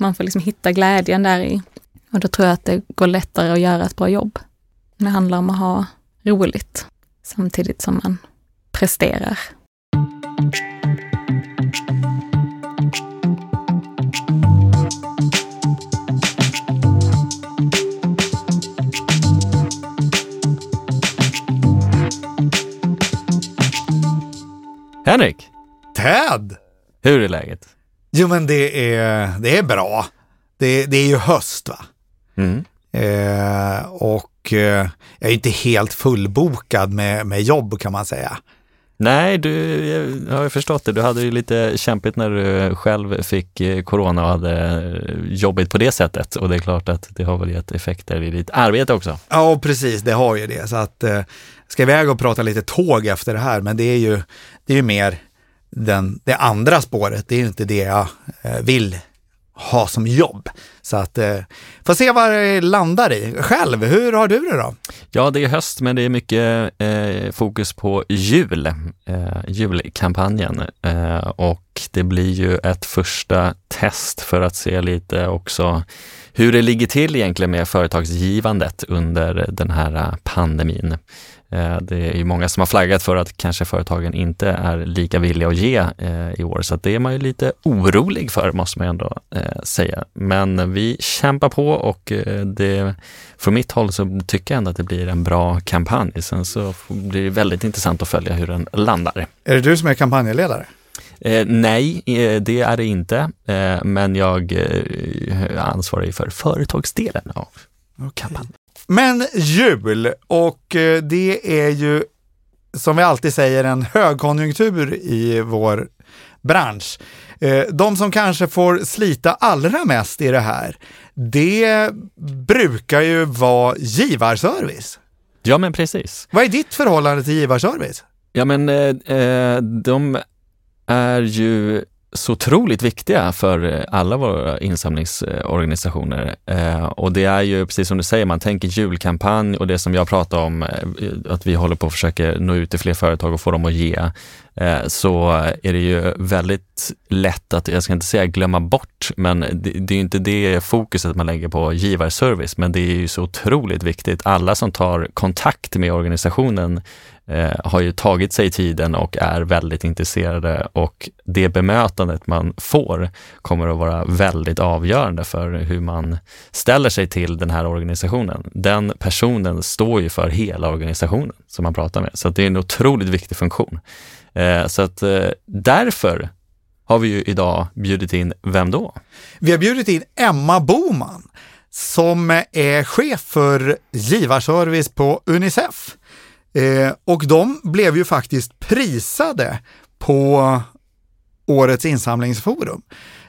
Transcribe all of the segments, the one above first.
Man får liksom hitta glädjen där i. Och då tror jag att det går lättare att göra ett bra jobb. Det handlar om att ha roligt samtidigt som man presterar. Henrik, Ted! hur är läget? Jo men det är, det är bra. Det, det är ju höst va? Mm. Eh, och eh, jag är inte helt fullbokad med, med jobb kan man säga. Nej, du, jag har ju förstått det. Du hade ju lite kämpigt när du själv fick eh, corona och hade eh, jobbigt på det sättet. Och det är klart att det har väl gett effekter i ditt arbete också. Ja precis, det har ju det. Så att eh, ska iväg och prata lite tåg efter det här, men det är ju, det är ju mer den, det andra spåret. Det är ju inte det jag eh, vill ha som jobb. Så att, eh, får se vad det landar i. Själv, hur har du det då? Ja, det är höst, men det är mycket eh, fokus på jul, eh, julkampanjen. Eh, och det blir ju ett första test för att se lite också hur det ligger till egentligen med företagsgivandet under den här eh, pandemin. Eh, Det är ju många som har flaggat för att kanske företagen inte är lika villiga att ge eh, i år, så det är man ju lite orolig för måste man ändå eh, säga. Men vi kämpar på och det, från mitt håll så tycker jag ändå att det blir en bra kampanj. Sen så blir det väldigt intressant att följa hur den landar. Är det du som är kampanjledare? Eh, nej, eh, det är det inte, eh, men jag är ansvarig för företagsdelen av kampanjen. Men jul, och eh, det är ju som vi alltid säger en högkonjunktur i vår bransch. Eh, De som kanske får slita allra mest i det här, det brukar ju vara givarservice. Ja, men precis. Vad är ditt förhållande till givarservice? Ja, men eh, eh, de är ju så otroligt viktiga för eh, alla våra insamlingsorganisationer. Eh, och det är ju precis som du säger, man tänker julkampanj och det som jag pratar om, eh, att vi håller på att försöka nå ut till fler företag och få dem att ge, så är det ju väldigt lätt att, jag ska inte säga glömma bort, men det, det är ju inte det fokuset man lägger på givarservice, men det är ju så otroligt viktigt. Alla som tar kontakt med organisationen Eh, har ju tagit sig tiden och är väldigt intresserade och det bemötandet man får kommer att vara väldigt avgörande för hur man ställer sig till den här organisationen. Den personen står ju för hela organisationen som man pratar med, så att det är en otroligt viktig funktion. Eh, så att eh, därför har vi ju idag bjudit in, vem då? Vi har bjudit in Emma Boman som är chef för givarservice på Unicef. Eh, och de blev ju faktiskt prisade på årets insamlingsforum.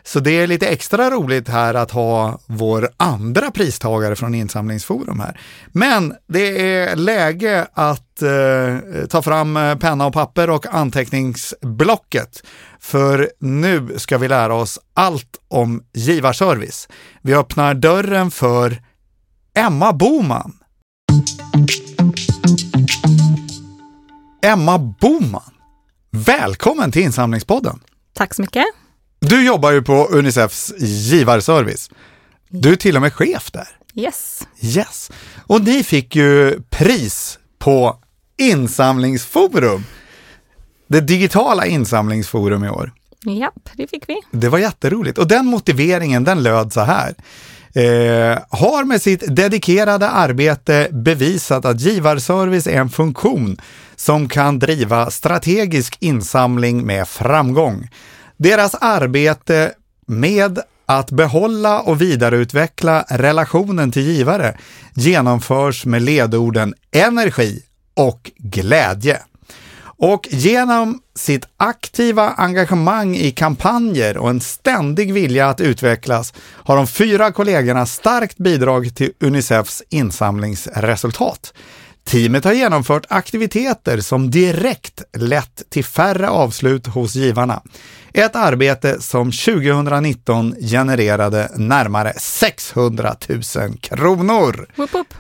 Så det är lite extra roligt här att ha vår andra pristagare från insamlingsforum här. Men det är läge att eh, ta fram eh, penna och papper och anteckningsblocket. För nu ska vi lära oss allt om givarservice. Vi öppnar dörren för Emma Boman. Emma Boman, välkommen till Insamlingspodden. Tack så mycket. Du jobbar ju på Unicefs givarservice. Du är till och med chef där. Yes. Yes. Och ni fick ju pris på Insamlingsforum. Det digitala insamlingsforum i år. Japp, det fick vi. Det var jätteroligt. Och den motiveringen, den löd så här. Eh, har med sitt dedikerade arbete bevisat att givarservice är en funktion som kan driva strategisk insamling med framgång. Deras arbete med att behålla och vidareutveckla relationen till givare genomförs med ledorden energi och glädje. Och genom sitt aktiva engagemang i kampanjer och en ständig vilja att utvecklas har de fyra kollegorna starkt bidragit till Unicefs insamlingsresultat. Teamet har genomfört aktiviteter som direkt lett till färre avslut hos givarna. Ett arbete som 2019 genererade närmare 600 000 kronor. Woop woop.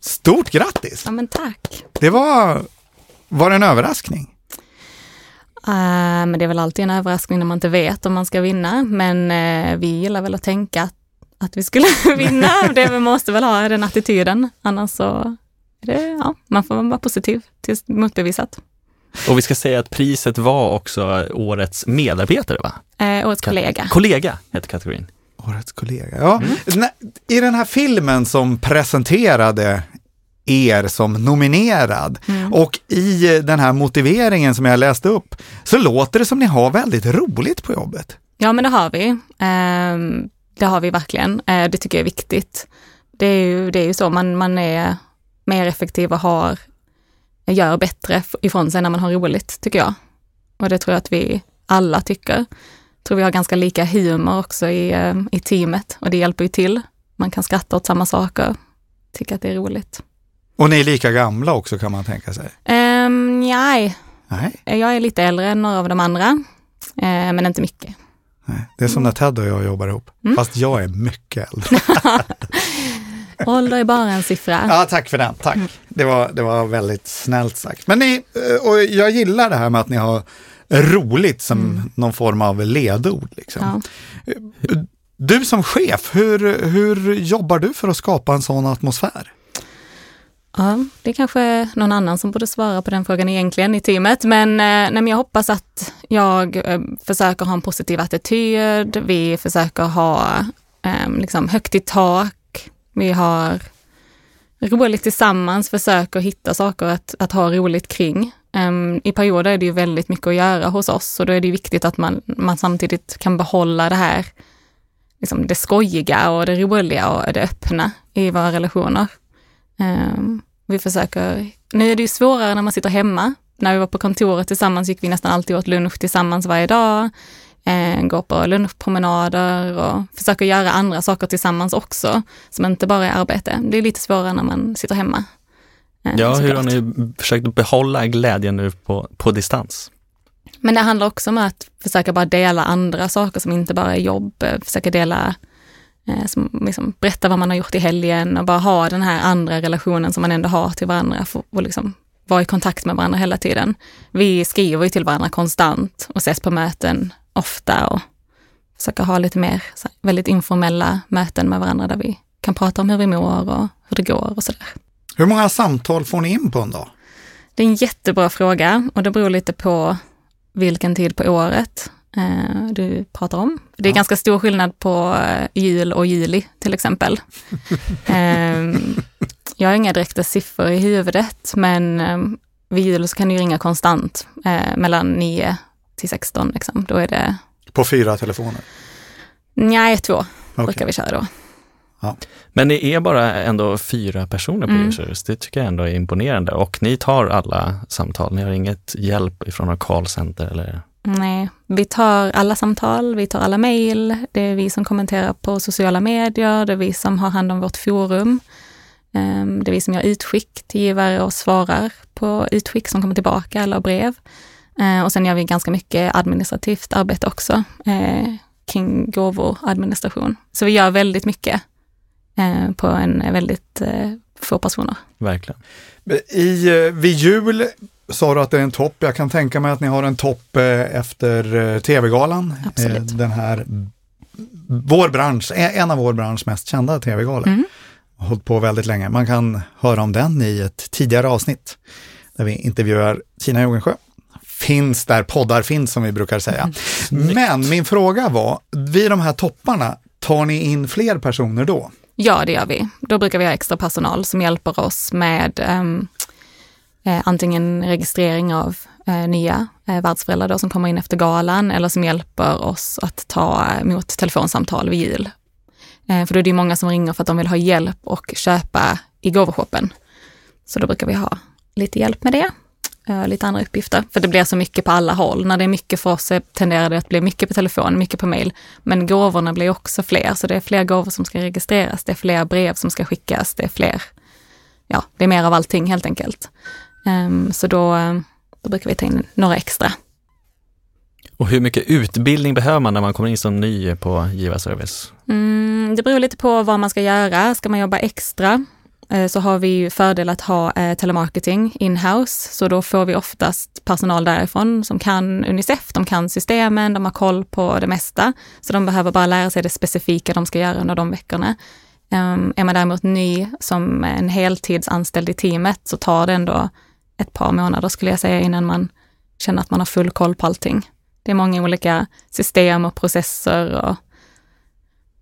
Stort grattis! Ja men tack. Det var, var det en överraskning? Uh, men det är väl alltid en överraskning när man inte vet om man ska vinna. Men uh, vi gillar väl att tänka att, att vi skulle vinna. det måste väl ha den attityden. Annars så är det, ja, man får vara positiv tills motbevisat. Och vi ska säga att priset var också årets medarbetare, va? Uh, årets kollega. Kollega heter kategorin. Årets kollega, ja. Mm. I den här filmen som presenterade er som nominerad. Mm. Och i den här motiveringen som jag läste upp så låter det som ni har väldigt roligt på jobbet. Ja, men det har vi. Ehm, det har vi verkligen. Eh, det tycker jag är viktigt. Det är ju, det är ju så, man, man är mer effektiv och har, gör bättre ifrån sig när man har roligt, tycker jag. Och det tror jag att vi alla tycker. Jag tror vi har ganska lika humor också i, eh, i teamet och det hjälper ju till. Man kan skratta åt samma saker, tycka att det är roligt. Och ni är lika gamla också kan man tänka sig? Um, nej. nej, jag är lite äldre än några av de andra, uh, men inte mycket. Nej. Det är som när Ted och jag jobbar ihop, mm. fast jag är mycket äldre. Ålder är bara en siffra. Ja, tack för den. Tack. Det, var, det var väldigt snällt sagt. Men ni, eh, och jag gillar det här med att ni har roligt som mm. någon form av ledord. Liksom. Ja. Du som chef, hur, hur jobbar du för att skapa en sån atmosfär? Ja, det är kanske någon annan som borde svara på den frågan egentligen i teamet, men, eh, nej, men jag hoppas att jag eh, försöker ha en positiv attityd. Vi försöker ha eh, liksom högt i tak. Vi har roligt tillsammans, försöker hitta saker att, att ha roligt kring. Um, I perioder är det ju väldigt mycket att göra hos oss och då är det viktigt att man, man samtidigt kan behålla det här, liksom det skojiga och det roliga och det öppna i våra relationer. Um, vi försöker, nu är det ju svårare när man sitter hemma. När vi var på kontoret tillsammans gick vi nästan alltid åt lunch tillsammans varje dag. Eh, går på lunchpromenader och försöker göra andra saker tillsammans också, som inte bara är arbete. Det är lite svårare när man sitter hemma. Eh, ja, hur har ni försökt behålla glädjen nu på, på distans? Men det handlar också om att försöka bara dela andra saker som inte bara är jobb, eh, försöka dela som liksom berättar vad man har gjort i helgen och bara ha den här andra relationen som man ändå har till varandra och liksom vara i kontakt med varandra hela tiden. Vi skriver ju till varandra konstant och ses på möten ofta och försöker ha lite mer väldigt informella möten med varandra där vi kan prata om hur vi mår och hur det går och sådär. Hur många samtal får ni in på en dag? Det är en jättebra fråga och det beror lite på vilken tid på året eh, du pratar om. Det är ja. ganska stor skillnad på eh, jul och juli till exempel. eh, jag har inga direkta siffror i huvudet, men eh, vid jul så kan du ringa konstant eh, mellan 9 till 16. Liksom. Då är det... På fyra telefoner? Nej, två okay. brukar vi köra då. Ja. Men ni är bara ändå fyra personer på mm. Users. Det tycker jag ändå är imponerande. Och ni tar alla samtal. Ni har inget hjälp ifrån något callcenter eller? Nej, vi tar alla samtal, vi tar alla mejl, det är vi som kommenterar på sociala medier, det är vi som har hand om vårt forum. Ehm, det är vi som gör utskick till givare och svarar på utskick som kommer tillbaka eller brev. Ehm, och sen gör vi ganska mycket administrativt arbete också eh, kring gåvor och gåvoadministration. Så vi gör väldigt mycket eh, på en väldigt eh, få personer. Verkligen. I, vid jul sa du att det är en topp. Jag kan tänka mig att ni har en topp eh, efter eh, TV-galan. Eh, Absolut. Den här, vår bransch, en av vår bransch mest kända TV-galor. Mm. Har hållit på väldigt länge. Man kan höra om den i ett tidigare avsnitt där vi intervjuar Tina Jogensjö. Finns där poddar finns som vi brukar säga. Mm. Men min fråga var, vid de här topparna, tar ni in fler personer då? Ja, det gör vi. Då brukar vi ha extra personal som hjälper oss med um, eh, antingen registrering av eh, nya eh, världsföräldrar då, som kommer in efter galan eller som hjälper oss att ta eh, emot telefonsamtal vid jul. Eh, för då är det många som ringer för att de vill ha hjälp och köpa i gåvoshoppen. Så då brukar vi ha lite hjälp med det. Eh, lite andra uppgifter, för det blir så mycket på alla håll. När det är mycket för oss tenderar det att bli mycket på telefon, mycket på mail. Men gåvorna blir också fler, så det är fler gåvor som ska registreras, det är fler brev som ska skickas, det är fler, ja, det är mer av allting helt enkelt. Um, så då, då brukar vi ta in några extra. Och hur mycket utbildning behöver man när man kommer in som ny på givarservice? Mm, det beror lite på vad man ska göra. Ska man jobba extra eh, så har vi ju fördel att ha eh, telemarketing in-house, så då får vi oftast personal därifrån som kan Unicef, de kan systemen, de har koll på det mesta, så de behöver bara lära sig det specifika de ska göra under de veckorna. Um, är man däremot ny som en heltidsanställd i teamet så tar det ändå ett par månader skulle jag säga innan man känner att man har full koll på allting. Det är många olika system och processer och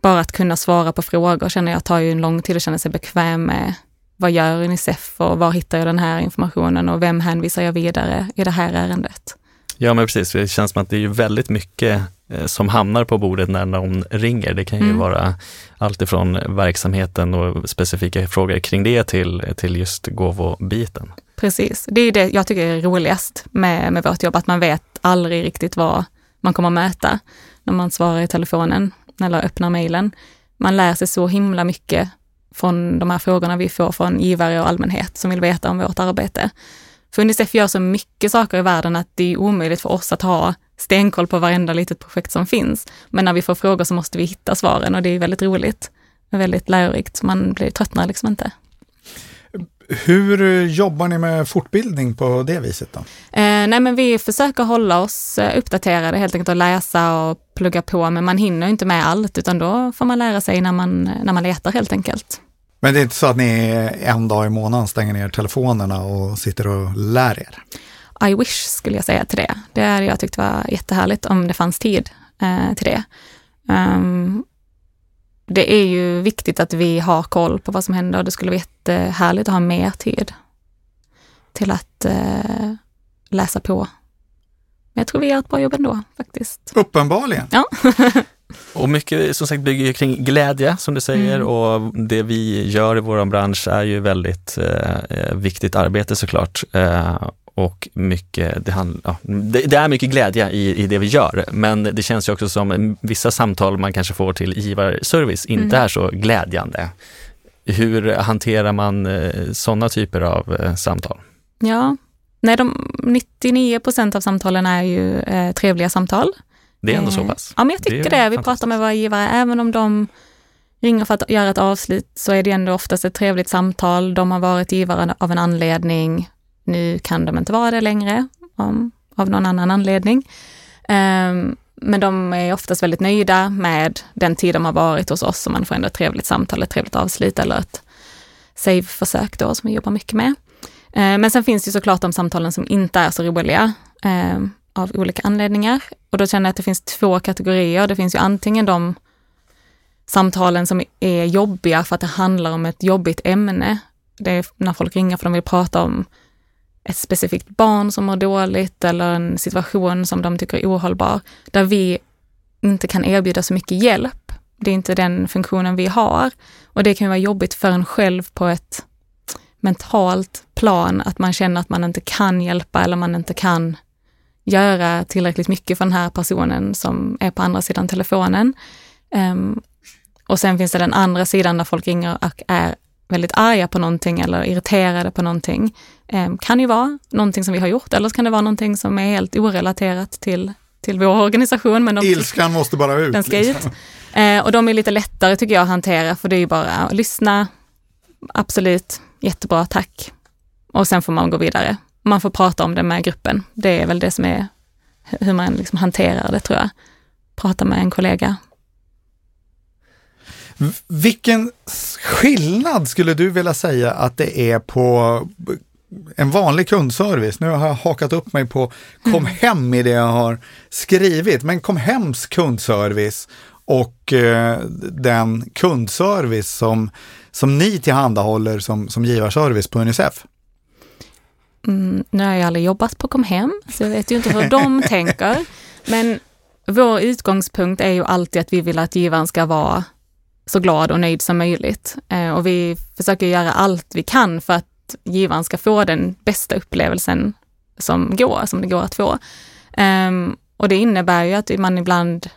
bara att kunna svara på frågor känner jag tar ju en lång tid att känna sig bekväm med. Vad gör Unicef och var hittar jag den här informationen och vem hänvisar jag vidare i det här ärendet? Ja men precis, det känns som att det är väldigt mycket eh, som hamnar på bordet när någon ringer. Det kan ju mm. vara allt ifrån verksamheten och specifika frågor kring det till, till just gåvobiten. Precis, det är det jag tycker är roligast med, med vårt jobb, att man vet aldrig riktigt vad man kommer möta när man svarar i telefonen eller öppnar mejlen. Man lär sig så himla mycket från de här frågorna vi får från givare och allmänhet som vill veta om vårt arbete. För Unicef gör så mycket saker i världen att det är omöjligt för oss att ha stenkoll på varenda litet projekt som finns. Men när vi får frågor så måste vi hitta svaren och det är väldigt roligt. och väldigt lärorikt, man blir tröttnar liksom inte. Hur jobbar ni med fortbildning på det viset då? Eh, nej men vi försöker hålla oss eh, uppdaterade helt enkelt och läsa och plugga på, men man hinner inte med allt utan då får man lära sig när man, när man letar helt enkelt. Men det är inte så att ni en dag i månaden stänger ner telefonerna och sitter och lär er? I wish skulle jag säga till det. Det hade jag tyckt var jättehärligt om det fanns tid eh, till det. Um, det är ju viktigt att vi har koll på vad som händer och det skulle vara jättehärligt att ha mer tid till att eh, läsa på. Men jag tror vi gör ett bra jobb ändå faktiskt. Uppenbarligen. Ja. och mycket som sagt bygger kring glädje som du säger mm. och det vi gör i vår bransch är ju väldigt eh, viktigt arbete såklart. Eh, och mycket, det, hand, ja, det, det, är mycket glädje i, i det vi gör, men det känns ju också som vissa samtal man kanske får till givarservice inte mm. är så glädjande. Hur hanterar man eh, sådana typer av eh, samtal? Ja, nej, de 99 procent av samtalen är ju eh, trevliga samtal. Det är ändå så pass? Ja, men jag tycker det. det. Vi pratar med våra givare, även om de ringer för att göra ett avslut så är det ändå oftast ett trevligt samtal. De har varit givare av en anledning nu kan de inte vara det längre om, av någon annan anledning. Um, men de är oftast väldigt nöjda med den tid de har varit hos oss och man får ändå ett trevligt samtal, ett trevligt avslut eller ett save-försök då som vi jobbar mycket med. Uh, men sen finns det såklart de samtalen som inte är så roliga ehm, av olika anledningar. Och då känner jag att det finns två kategorier. Det finns ju antingen de samtalen som är jobbiga för att det handlar om ett jobbigt ämne. Det är när folk ringer för att de vill prata om ett specifikt barn som mår dåligt eller en situation som de tycker är ohållbar, där vi inte kan erbjuda så mycket hjälp. Det är inte den funktionen vi har. Och det kan vara jobbigt för en själv på ett mentalt plan, att man känner att man inte kan hjälpa eller man inte kan göra tillräckligt mycket för den här personen som är på andra sidan telefonen. Um, och sen finns det den andra sidan där folk ringer och är väldigt arga på någonting eller irriterade på någonting. Eh, kan ju vara någonting som vi har gjort eller så kan det vara någonting som är helt orelaterat till, till vår organisation. Men de, Ilskan måste bara ut. Den ska liksom. ut. Eh, och de är lite lättare tycker jag att hantera för det är ju bara att lyssna. Absolut, jättebra, tack. Och sen får man gå vidare. Man får prata om det med gruppen. Det är väl det som är hur man liksom hanterar det tror jag. Prata med en kollega, vilken skillnad skulle du vilja säga att det är på en vanlig kundservice? Nu har jag hakat upp mig på kom mm. hem i det jag har skrivit, men kom hems kundservice och eh, den kundservice som, som ni tillhandahåller som, som givarservice på Unicef? Mm, nu har jag aldrig jobbat på Comhem, så jag vet ju inte hur de tänker. Men vår utgångspunkt är ju alltid att vi vill att givaren ska vara så glad och nöjd som möjligt. Eh, och vi försöker göra allt vi kan för att givaren ska få den bästa upplevelsen som går, som det går att få. Um, och det innebär ju att man ibland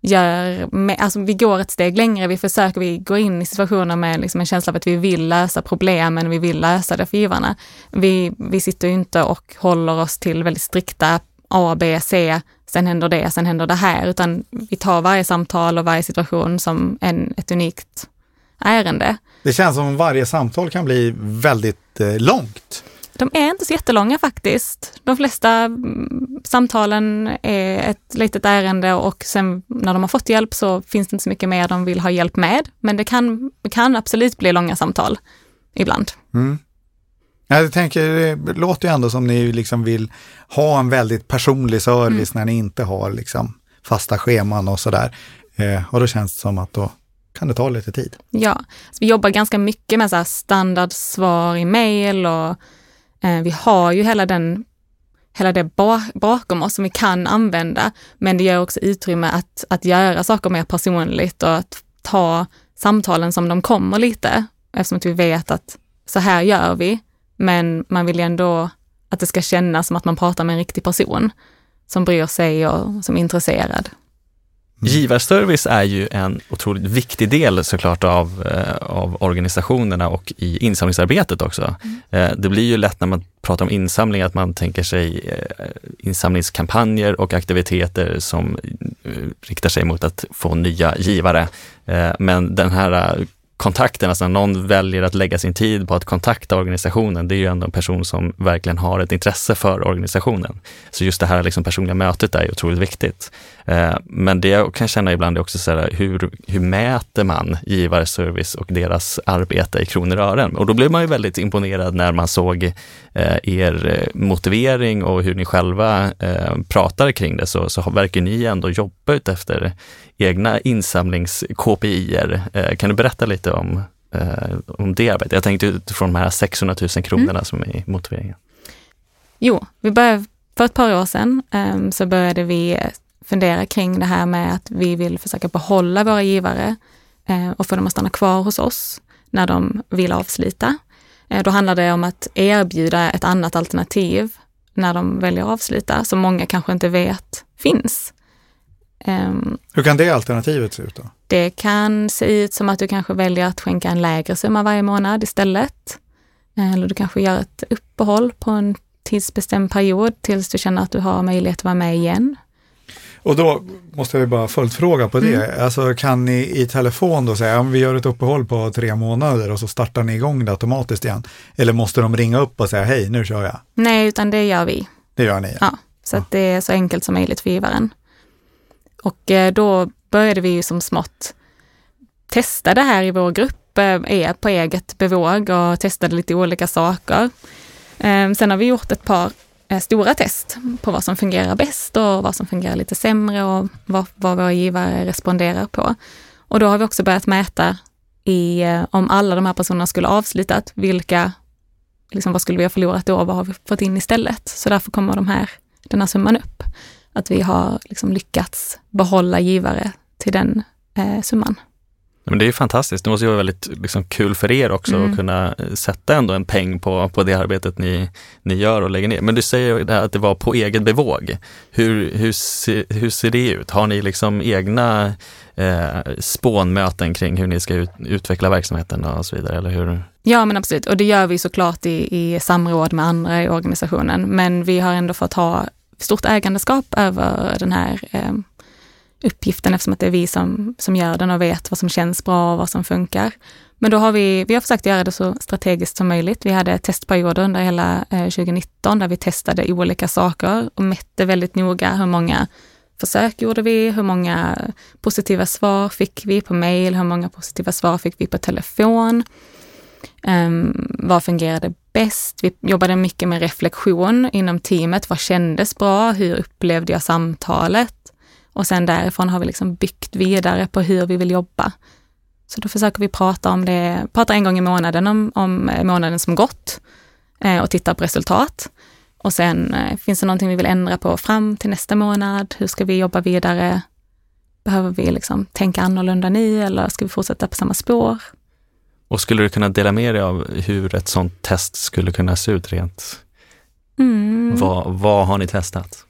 gör, med, alltså vi går ett steg längre, vi försöker, vi går in i situationer med liksom en känsla av att vi vill lösa problemen, vi vill lösa det för givarna. Vi, vi sitter ju inte och håller oss till väldigt strikta A, B, C sen händer det, sen händer det här, utan vi tar varje samtal och varje situation som en, ett unikt ärende. Det känns som varje samtal kan bli väldigt eh, långt. De är inte så jättelånga faktiskt. De flesta mm, samtalen är ett litet ärende och sen när de har fått hjälp så finns det inte så mycket mer de vill ha hjälp med. Men det kan, kan absolut bli långa samtal ibland. Mm. Jag tänker, det låter ju ändå som ni liksom vill ha en väldigt personlig service när ni inte har liksom fasta scheman och sådär. Eh, och då känns det som att då kan det ta lite tid. Ja, så vi jobbar ganska mycket med så här standardsvar i mail och eh, vi har ju hela den hela det bakom oss som vi kan använda, men det ger också utrymme att, att göra saker mer personligt och att ta samtalen som de kommer lite, eftersom att vi vet att så här gör vi, men man vill ju ändå att det ska kännas som att man pratar med en riktig person som bryr sig och som är intresserad. Givarservice är ju en otroligt viktig del såklart av, eh, av organisationerna och i insamlingsarbetet också. Mm. Det blir ju lätt när man pratar om insamling att man tänker sig eh, insamlingskampanjer och aktiviteter som riktar sig mot att få nya givare. Men den här kontakten, alltså när någon väljer att lägga sin tid på att kontakta organisationen, det är ju ändå en person som verkligen har ett intresse för organisationen. Så just det här liksom personliga mötet är otroligt viktigt. Eh, men det jag kan känna ibland är också så här, hur, hur mäter man givarservice och deras arbete i kronor och ören? Och då blev man ju väldigt imponerad när man såg eh, er eh, motivering och hur ni själva pratar kring det, så, så verkar ni ändå jobba ut efter egna insamlings-KPI-er. Kan du berätta lite om, om det arbetet? Jag tänkte utifrån de här 600 000 kronorna mm. som är motiveringen. Jo, vi började, för ett par år sedan så började vi fundera kring det här med att vi vill försöka behålla våra givare eh, och få dem att stanna kvar hos oss när de vill avsluta. Eh, då handlar det om att erbjuda ett annat alternativ när de väljer att avsluta, som många kanske inte vet finns. Um, Hur kan det alternativet se ut då? Det kan se ut som att du kanske väljer att skänka en lägre summa varje månad istället. Eller du kanske gör ett uppehåll på en tidsbestämd period tills du känner att du har möjlighet att vara med igen. Och då måste vi bara följdfråga på det. Mm. Alltså kan ni i telefon då säga, om vi gör ett uppehåll på tre månader och så startar ni igång det automatiskt igen? Eller måste de ringa upp och säga, hej, nu kör jag? Nej, utan det gör vi. Det gör ni? Ja, så ja. att det är så enkelt som möjligt för givaren. Och eh, då började vi ju som smått testa det här i vår grupp, eh, på eget bevåg och testade lite olika saker. Ehm, sen har vi gjort ett par eh, stora test på vad som fungerar bäst och vad som fungerar lite sämre och vad, vad våra givare responderar på. Och då har vi också börjat mäta i, eh, om alla de här personerna skulle avslutat, vilka, liksom vad skulle vi ha förlorat då, vad har vi fått in istället? Så därför kommer de här, den här summan upp. Att vi har liksom lyckats behålla givare till den eh, summan. Men det är fantastiskt. Det måste ju vara väldigt liksom, kul för er också mm. att kunna eh, sätta ändå en peng på, på det arbetet ni, ni gör och lägger ner. Men du säger att det var på eget bevåg. Hur, hur, se, hur ser det ut? Har ni liksom egna eh, spånmöten kring hur ni ska ut, utveckla verksamheten och så vidare? Eller hur? Ja, men absolut. Och det gör vi såklart i, i samråd med andra i organisationen. Men vi har ändå fått ha stort ägandeskap över den här eh, uppgiften eftersom att det är vi som, som gör den och vet vad som känns bra och vad som funkar. Men då har vi, vi har försökt göra det så strategiskt som möjligt. Vi hade testperioder under hela eh, 2019 där vi testade olika saker och mätte väldigt noga hur många försök gjorde vi, hur många positiva svar fick vi på mail, hur många positiva svar fick vi på telefon. Um, vad fungerade bäst? Vi jobbade mycket med reflektion inom teamet. Vad kändes bra? Hur upplevde jag samtalet? Och sen därifrån har vi liksom byggt vidare på hur vi vill jobba. Så då försöker vi prata om det, prata en gång i månaden om, om eh, månaden som gått eh, och titta på resultat. Och sen eh, finns det någonting vi vill ändra på fram till nästa månad? Hur ska vi jobba vidare? Behöver vi liksom tänka annorlunda nu eller ska vi fortsätta på samma spår? Och skulle du kunna dela med dig av hur ett sådant test skulle kunna se ut rent? Mm. Vad, vad har ni testat?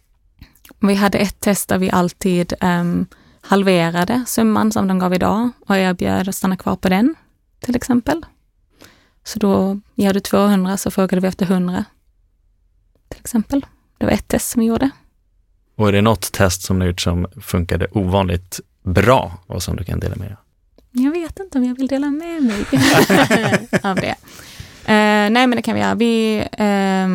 Vi hade ett test där vi alltid um, halverade summan som de gav idag och erbjöd att stanna kvar på den, till exempel. Så då ger du 200 så frågade vi efter 100, till exempel. Det var ett test som vi gjorde. Och är det något test som ni gjort som funkade ovanligt bra och som du kan dela med dig Jag vet inte om jag vill dela med mig av det. Eh, nej, men det kan vi göra. Vi, eh,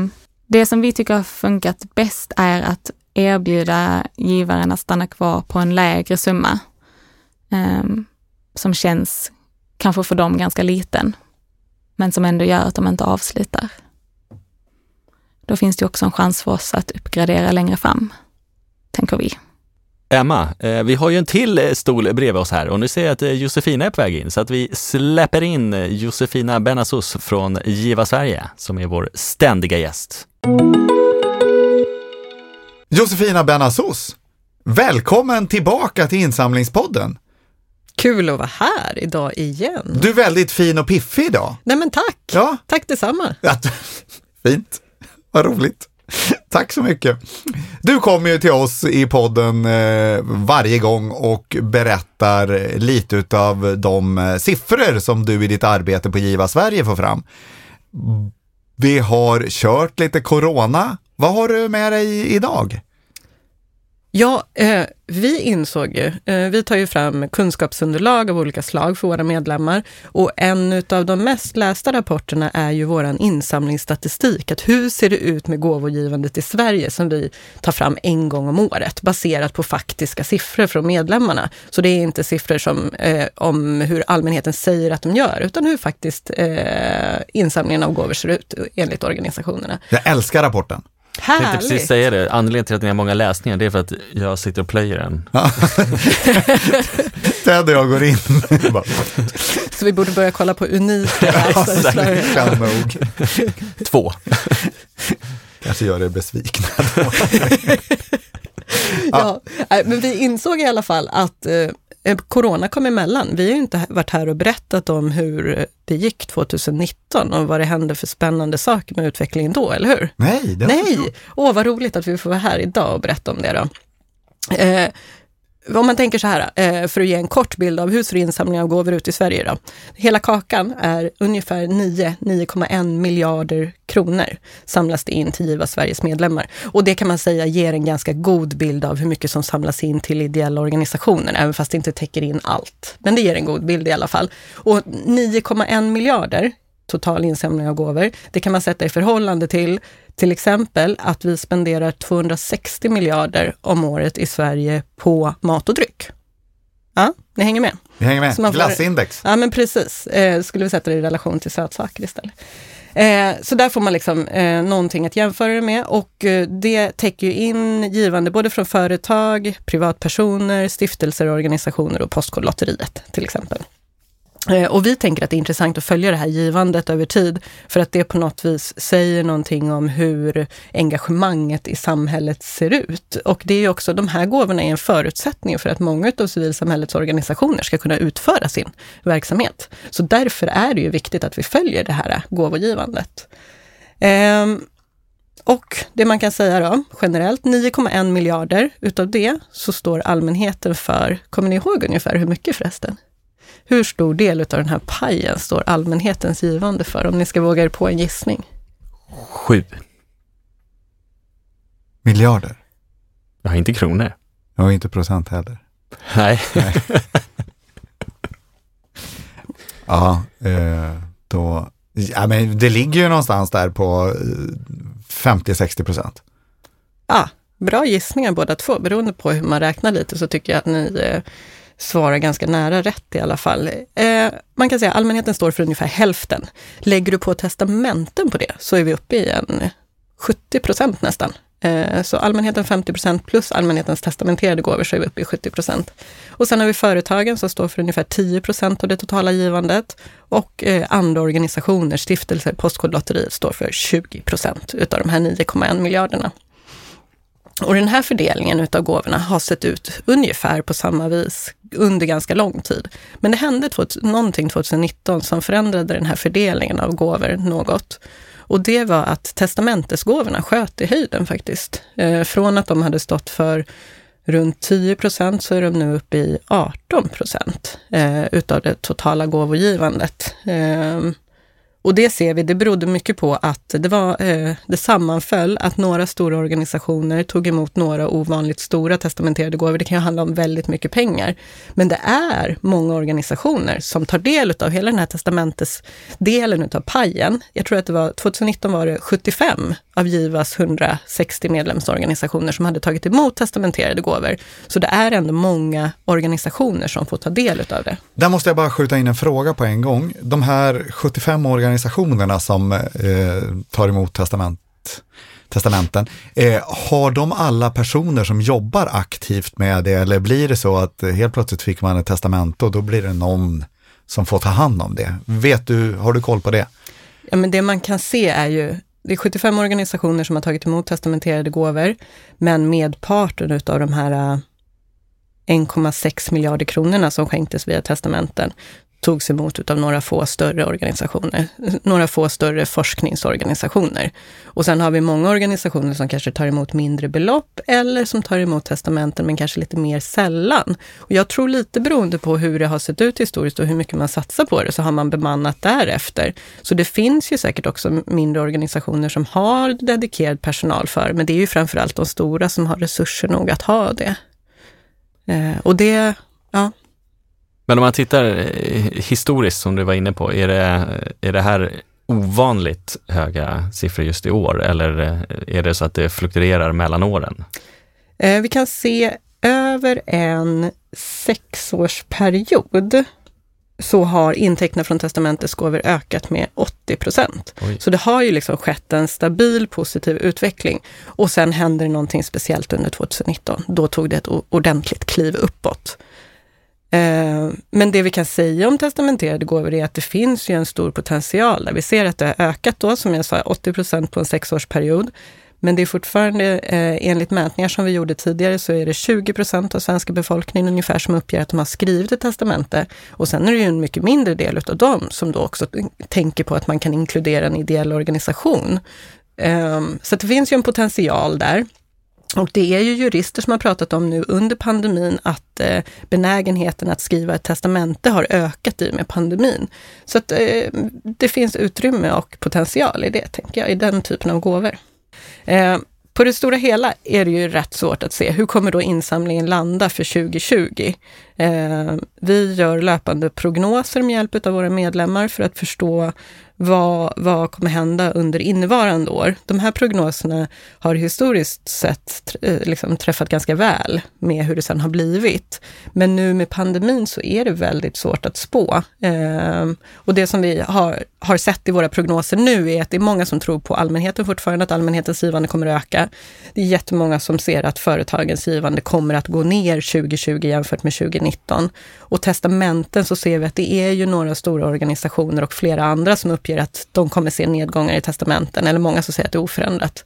det som vi tycker har funkat bäst är att erbjuda givaren att stanna kvar på en lägre summa eh, som känns kanske för dem ganska liten, men som ändå gör att de inte avslutar. Då finns det också en chans för oss att uppgradera längre fram, tänker vi. Emma, eh, vi har ju en till eh, stol bredvid oss här och nu ser jag att eh, Josefina är på väg in så att vi släpper in Josefina Benasos från Giva Sverige som är vår ständiga gäst. Josefina Benasos, välkommen tillbaka till Insamlingspodden. Kul att vara här idag igen. Du är väldigt fin och piffig idag. Nej men tack! Ja. Tack detsamma. Fint, vad roligt. Tack så mycket. Du kommer ju till oss i podden eh, varje gång och berättar lite av de eh, siffror som du i ditt arbete på Giva Sverige får fram. Vi har kört lite corona. Vad har du med dig idag? Ja, eh, vi insåg ju, eh, vi tar ju fram kunskapsunderlag av olika slag för våra medlemmar och en av de mest lästa rapporterna är ju våran insamlingsstatistik. Att hur ser det ut med gåvogivandet i Sverige som vi tar fram en gång om året baserat på faktiska siffror från medlemmarna. Så det är inte siffror som, eh, om hur allmänheten säger att de gör, utan hur faktiskt eh, insamlingen av gåvor ser ut enligt organisationerna. Jag älskar rapporten. Härligt! Jag tänkte precis säga det, anledningen till att ni har många läsningar det är för att jag sitter och plöjer den. Ted och jag går in. Så vi borde börja kolla på unika. Kan nog. Två. Kanske gör er besvikna. ja, men vi insåg i alla fall att eh, corona kom emellan. Vi har ju inte varit här och berättat om hur det gick 2019 och vad det hände för spännande saker med utvecklingen då, eller hur? Nej, det Nej! Åh, vad roligt att vi får vara här idag och berätta om det då. Eh, om man tänker så här, eh, för att ge en kort bild av hur ser insamlingen av gåvor ut i Sverige då? Hela kakan är ungefär 9-9,1 miljarder kronor samlas det in till Giva Sveriges medlemmar. Och det kan man säga ger en ganska god bild av hur mycket som samlas in till ideella organisationer, även fast det inte täcker in allt. Men det ger en god bild i alla fall. Och 9,1 miljarder total insamling av gåvor. Det kan man sätta i förhållande till till exempel att vi spenderar 260 miljarder om året i Sverige på mat och dryck. Ja, ni hänger med? Vi hänger med. Får, Glassindex. Ja, men precis. Eh, skulle vi sätta det i relation till sötsaker istället. Eh, så där får man liksom eh, någonting att jämföra det med och eh, det täcker ju in givande både från företag, privatpersoner, stiftelser, organisationer och Postkodlotteriet till exempel. Eh, och vi tänker att det är intressant att följa det här givandet över tid, för att det på något vis säger någonting om hur engagemanget i samhället ser ut. Och det är ju också, de här gåvorna är en förutsättning för att många av civilsamhällets organisationer ska kunna utföra sin verksamhet. Så därför är det ju viktigt att vi följer det här gåvogivandet. Ehm, och det man kan säga då, generellt 9,1 miljarder, utav det så står allmänheten för, kommer ni ihåg ungefär hur mycket förresten? Hur stor del av den här pajen står allmänhetens givande för, om ni ska våga er på en gissning? Sju. Miljarder? Ja, inte kronor. Och inte procent heller. Nej. Nej. ja, eh, då... Ja, men det ligger ju någonstans där på 50-60 procent. Ja, bra gissningar båda två. Beroende på hur man räknar lite så tycker jag att ni eh, svarar ganska nära rätt i alla fall. Eh, man kan säga att allmänheten står för ungefär hälften. Lägger du på testamenten på det så är vi uppe i en 70 procent nästan. Eh, så allmänheten 50 procent plus allmänhetens testamenterade gåvor så är vi uppe i 70 procent. Och sen har vi företagen som står för ungefär 10 procent av det totala givandet och eh, andra organisationer, stiftelser, Postkodlotteriet står för 20 procent utav de här 9,1 miljarderna. Och den här fördelningen utav gåvorna har sett ut ungefär på samma vis under ganska lång tid. Men det hände någonting 2019 som förändrade den här fördelningen av gåvor något. Och det var att testamentesgåvorna sköt i höjden faktiskt. Eh, från att de hade stått för runt 10 procent så är de nu uppe i 18 procent eh, utav det totala gåvogivandet. Ehm, och det ser vi, det berodde mycket på att det, var, eh, det sammanföll att några stora organisationer tog emot några ovanligt stora testamenterade gåvor. Det kan ju handla om väldigt mycket pengar. Men det är många organisationer som tar del av hela den här testamentesdelen utav pajen. Jag tror att det var 2019 var det 75 av Givas 160 medlemsorganisationer som hade tagit emot testamenterade gåvor. Så det är ändå många organisationer som får ta del av det. Där måste jag bara skjuta in en fråga på en gång. De här 75 organisationerna organisationerna som eh, tar emot testament, testamenten, eh, har de alla personer som jobbar aktivt med det eller blir det så att eh, helt plötsligt fick man ett testamente och då blir det någon som får ta hand om det? Vet du, har du koll på det? Ja, men det man kan se är ju det är 75 organisationer som har tagit emot testamenterade gåvor, men medparten utav de här eh, 1,6 miljarder kronorna som skänktes via testamenten togs emot av några få större organisationer, några få större forskningsorganisationer. Och sen har vi många organisationer som kanske tar emot mindre belopp eller som tar emot testamenten men kanske lite mer sällan. Och jag tror lite beroende på hur det har sett ut historiskt och hur mycket man satsar på det så har man bemannat därefter. Så det finns ju säkert också mindre organisationer som har dedikerad personal för, men det är ju framförallt de stora som har resurser nog att ha det. Eh, och det, men om man tittar eh, historiskt som du var inne på, är det, är det här ovanligt höga siffror just i år eller eh, är det så att det fluktuerar mellan åren? Eh, vi kan se över en sexårsperiod så har intäkterna från testamentesgåvor ökat med 80 procent. Så det har ju liksom skett en stabil positiv utveckling. Och sen hände det någonting speciellt under 2019. Då tog det ett ordentligt kliv uppåt. Eh, men det vi kan säga om testamenterade gåvor är att det finns ju en stor potential där. Vi ser att det har ökat då, som jag sa, 80 procent på en sexårsperiod. Men det är fortfarande, eh, enligt mätningar som vi gjorde tidigare, så är det 20 procent av svenska befolkningen ungefär som uppger att de har skrivit ett testamente. Och sen är det ju en mycket mindre del av dem som då också tänker på att man kan inkludera en ideell organisation. Ehm, så det finns ju en potential där. Och det är ju jurister som har pratat om nu under pandemin att eh, benägenheten att skriva ett testamente har ökat i och med pandemin. Så att eh, det finns utrymme och potential i det, tänker jag, i den typen av gåvor. Eh, på det stora hela är det ju rätt svårt att se hur kommer då insamlingen landa för 2020? Eh, vi gör löpande prognoser med hjälp av våra medlemmar för att förstå vad, vad kommer hända under innevarande år? De här prognoserna har historiskt sett eh, liksom, träffat ganska väl med hur det sen har blivit. Men nu med pandemin så är det väldigt svårt att spå. Eh, och det som vi har, har sett i våra prognoser nu är att det är många som tror på allmänheten fortfarande, att allmänhetens givande kommer att öka. Det är jättemånga som ser att företagens givande kommer att gå ner 2020 jämfört med 2019. Och testamenten så ser vi att det är ju några stora organisationer och flera andra som uppger att de kommer se nedgångar i testamenten, eller många som säger att det är oförändrat.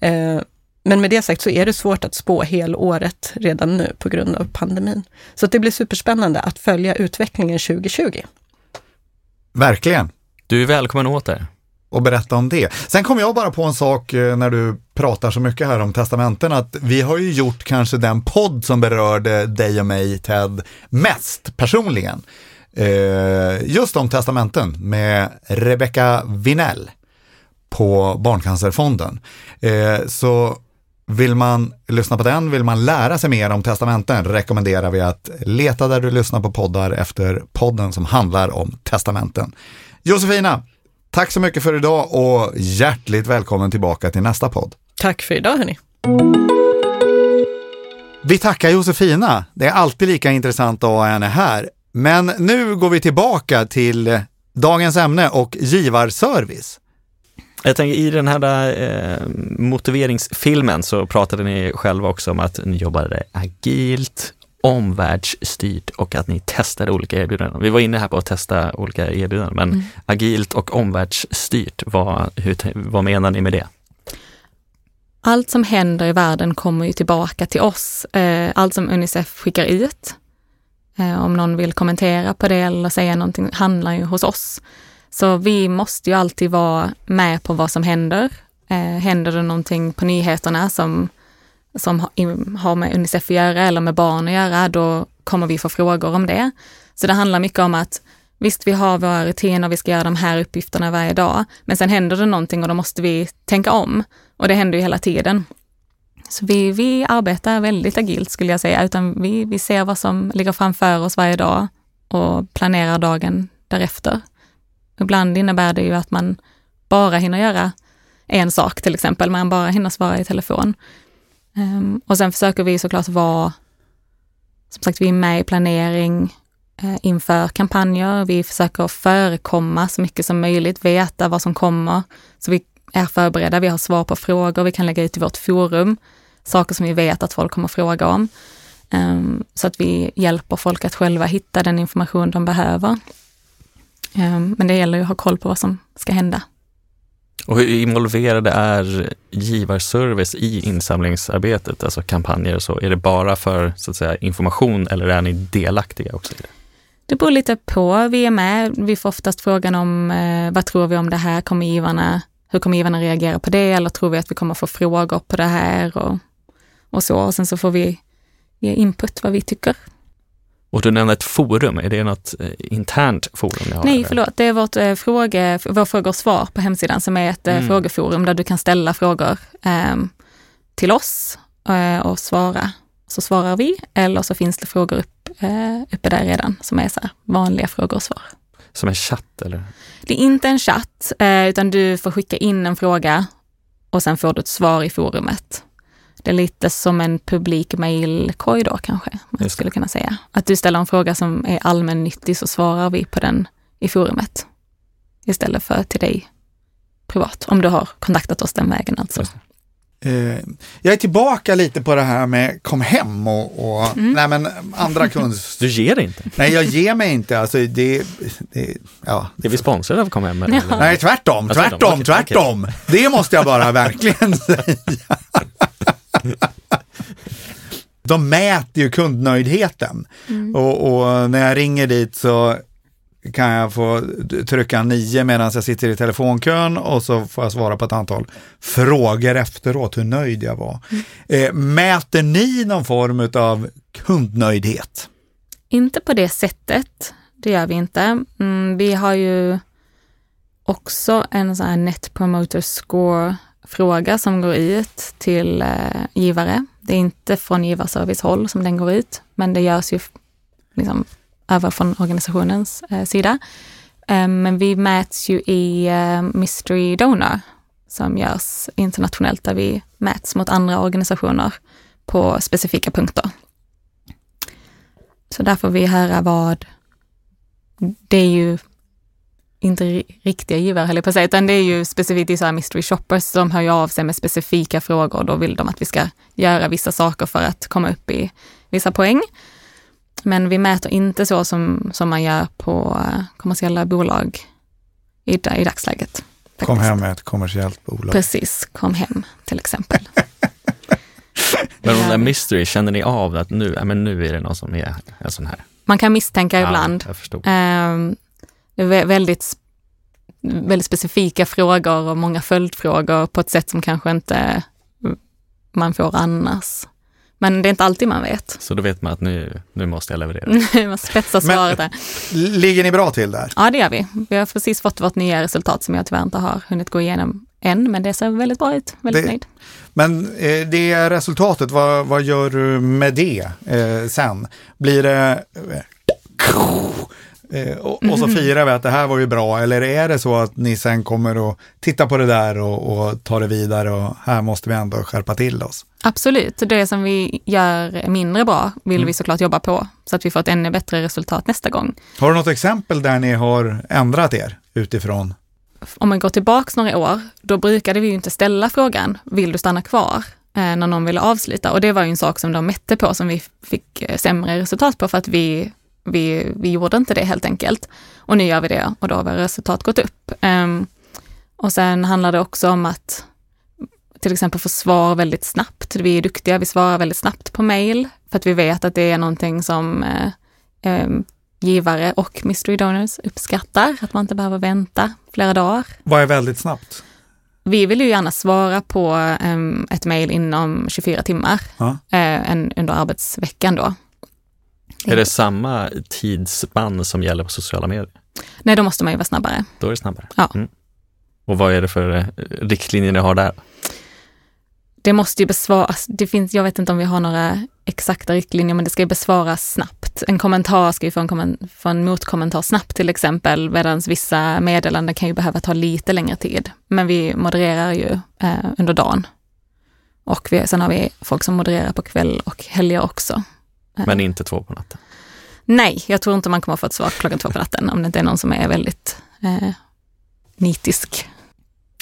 Eh, men med det sagt så är det svårt att spå helåret redan nu på grund av pandemin. Så det blir superspännande att följa utvecklingen 2020. Verkligen. Du är välkommen åter. Och berätta om det. Sen kom jag bara på en sak eh, när du pratar så mycket här om testamenten, att vi har ju gjort kanske den podd som berörde dig och mig, Ted, mest personligen. Eh, just om testamenten med Rebecca Vinell på Barncancerfonden. Eh, så vill man lyssna på den, vill man lära sig mer om testamenten rekommenderar vi att leta där du lyssnar på poddar efter podden som handlar om testamenten. Josefina, tack så mycket för idag och hjärtligt välkommen tillbaka till nästa podd. Tack för idag hörni. Vi tackar Josefina. Det är alltid lika intressant att ha henne här. Men nu går vi tillbaka till dagens ämne och givarservice. Jag tänker i den här eh, motiveringsfilmen så pratade ni själva också om att ni jobbade agilt, omvärldsstyrt och att ni testade olika erbjudanden. Vi var inne här på att testa olika erbjudanden, men mm. agilt och omvärldsstyrt, vad, hur, vad menar ni med det? Allt som händer i världen kommer ju tillbaka till oss. Eh, allt som Unicef skickar ut eh, om någon vill kommentera på det eller säga någonting handlar ju hos oss. Så vi måste ju alltid vara med på vad som händer. Eh, händer det någonting på nyheterna som, som har med Unicef att göra eller med barn att göra, då kommer vi få frågor om det. Så det handlar mycket om att visst vi har våra rutiner, vi ska göra de här uppgifterna varje dag, men sen händer det någonting och då måste vi tänka om. Och det händer ju hela tiden. Så vi, vi arbetar väldigt agilt skulle jag säga, utan vi, vi ser vad som ligger framför oss varje dag och planerar dagen därefter. Ibland innebär det ju att man bara hinner göra en sak till exempel, man bara hinner svara i telefon. Um, och sen försöker vi såklart vara, som sagt vi är med i planering uh, inför kampanjer, vi försöker förekomma så mycket som möjligt, veta vad som kommer, så vi är förberedda, vi har svar på frågor, vi kan lägga ut i vårt forum, saker som vi vet att folk kommer fråga om. Um, så att vi hjälper folk att själva hitta den information de behöver. Um, men det gäller ju att ha koll på vad som ska hända. Och hur involverade är givarservice i insamlingsarbetet, alltså kampanjer och så? Är det bara för så att säga, information eller är ni delaktiga också? I det? det beror lite på. Vi är med. Vi får oftast frågan om eh, vad tror vi om det här? Kommer givarna, hur kommer givarna reagera på det? Eller tror vi att vi kommer få frågor på det här? Och, och så. Och sen så får vi ge input vad vi tycker. Och du nämnde ett forum, är det något eh, internt forum ni har? Nej, förlåt, det är vårt eh, fråge, vår frågor och svar på hemsidan som är ett eh, mm. frågeforum där du kan ställa frågor eh, till oss eh, och svara. Så svarar vi eller så finns det frågor upp, eh, uppe där redan som är så vanliga frågor och svar. Som en chatt eller? Det är inte en chatt, utan du får skicka in en fråga och sen får du ett svar i forumet. Det är lite som en publik mailkorg då kanske, man skulle kunna säga. Att du ställer en fråga som är allmännyttig så svarar vi på den i forumet. Istället för till dig privat, om du har kontaktat oss den vägen alltså. Eh, jag är tillbaka lite på det här med kom hem och, och mm. nej men andra kunst... Du ger dig inte? Nej, jag ger mig inte. Alltså, det, det, ja. Är vi sponsrade av Kom hem? Eller? Ja. Nej, tvärtom, tvärtom, tvärtom. Det måste jag bara verkligen säga. De mäter ju kundnöjdheten mm. och, och, när jag ringer dit så kan jag få trycka nio medan jag sitter i telefonkön och så får jag svara på ett antal frågor efteråt hur nöjd jag var. Mm. Eh, mäter ni någon form av kundnöjdhet? Inte på det sättet, det gör vi inte. Mm, vi har ju också en sån här Net Promoter Score fråga som går ut till eh, givare. Det är inte från givarservicehåll som den går ut, men det görs ju liksom över från organisationens eh, sida. Eh, men vi mäts ju i eh, Mystery Donor som görs internationellt där vi mäts mot andra organisationer på specifika punkter. Så där får vi höra vad, det är ju inte riktiga givare höll jag på att säga, utan det är ju specifikt i så här mystery shoppers som hör ju av sig med specifika frågor. Då vill de att vi ska göra vissa saker för att komma upp i vissa poäng. Men vi mäter inte så som, som man gör på eh, kommersiella bolag i, i dagsläget. Faktiskt. Kom hem med ett kommersiellt bolag. Precis, kom hem till exempel. men de där mystery, känner ni av att nu, ja, men nu är det någon som är en sån här? Man kan misstänka ja, ibland. Jag förstod. Um, väldigt, väldigt specifika frågor och många följdfrågor på ett sätt som kanske inte man får annars. Men det är inte alltid man vet. Så då vet man att nu, nu måste jag leverera. man spetsar svaret där. Ligger ni bra till där? Ja, det gör vi. Vi har precis fått vårt nya resultat som jag tyvärr inte har hunnit gå igenom än, men det ser väldigt bra ut. Väldigt det, nöjd. Men eh, det resultatet, vad, vad gör du med det eh, sen? Blir det eh, Eh, och, och, så mhm. firar vi att det här var ju bra, eller är det så att ni sen kommer att titta på det där och, och ta det vidare och här måste vi ändå skärpa till oss? Absolut, det som vi gör mindre bra vill mm. vi såklart jobba på så att vi får ett ännu bättre resultat nästa gång. Har du något exempel där ni har ändrat er utifrån? Om man går tillbaks några år, då brukade vi ju inte ställa frågan, vill du stanna kvar? Eh, när någon ville avsluta och det var ju en sak som de mätte på som vi fick eh, sämre resultat på för att vi vi, vi gjorde inte det helt enkelt. Och nu gör vi det och då har våra resultat gått upp. Um, och sen handlar det också om att till exempel få svar väldigt snabbt. Vi är duktiga, vi svarar väldigt snabbt på mail för att vi vet att det är någonting som eh, um, givare och mystery donors uppskattar, att man inte behöver vänta flera dagar. Vad är väldigt snabbt? Vi vill ju gärna svara på um, ett mejl inom 24 timmar ja. uh, en, under arbetsveckan då. Är det samma tidsspann som gäller på sociala medier? Nej, då måste man ju vara snabbare. Då är det snabbare? Ja. Mm. Och vad är det för eh, riktlinjer ni har där? Det måste ju besvaras, det finns, jag vet inte om vi har några exakta riktlinjer, men det ska ju besvaras snabbt. En kommentar ska ju få en, komment få en motkommentar snabbt till exempel, medan vissa meddelanden kan ju behöva ta lite längre tid. Men vi modererar ju eh, under dagen. Och vi, sen har vi folk som modererar på kväll och helger också. Eh, Men inte två på natten? Nej, jag tror inte man kommer få ett svar klockan två på natten om det inte är någon som är väldigt eh, nitisk.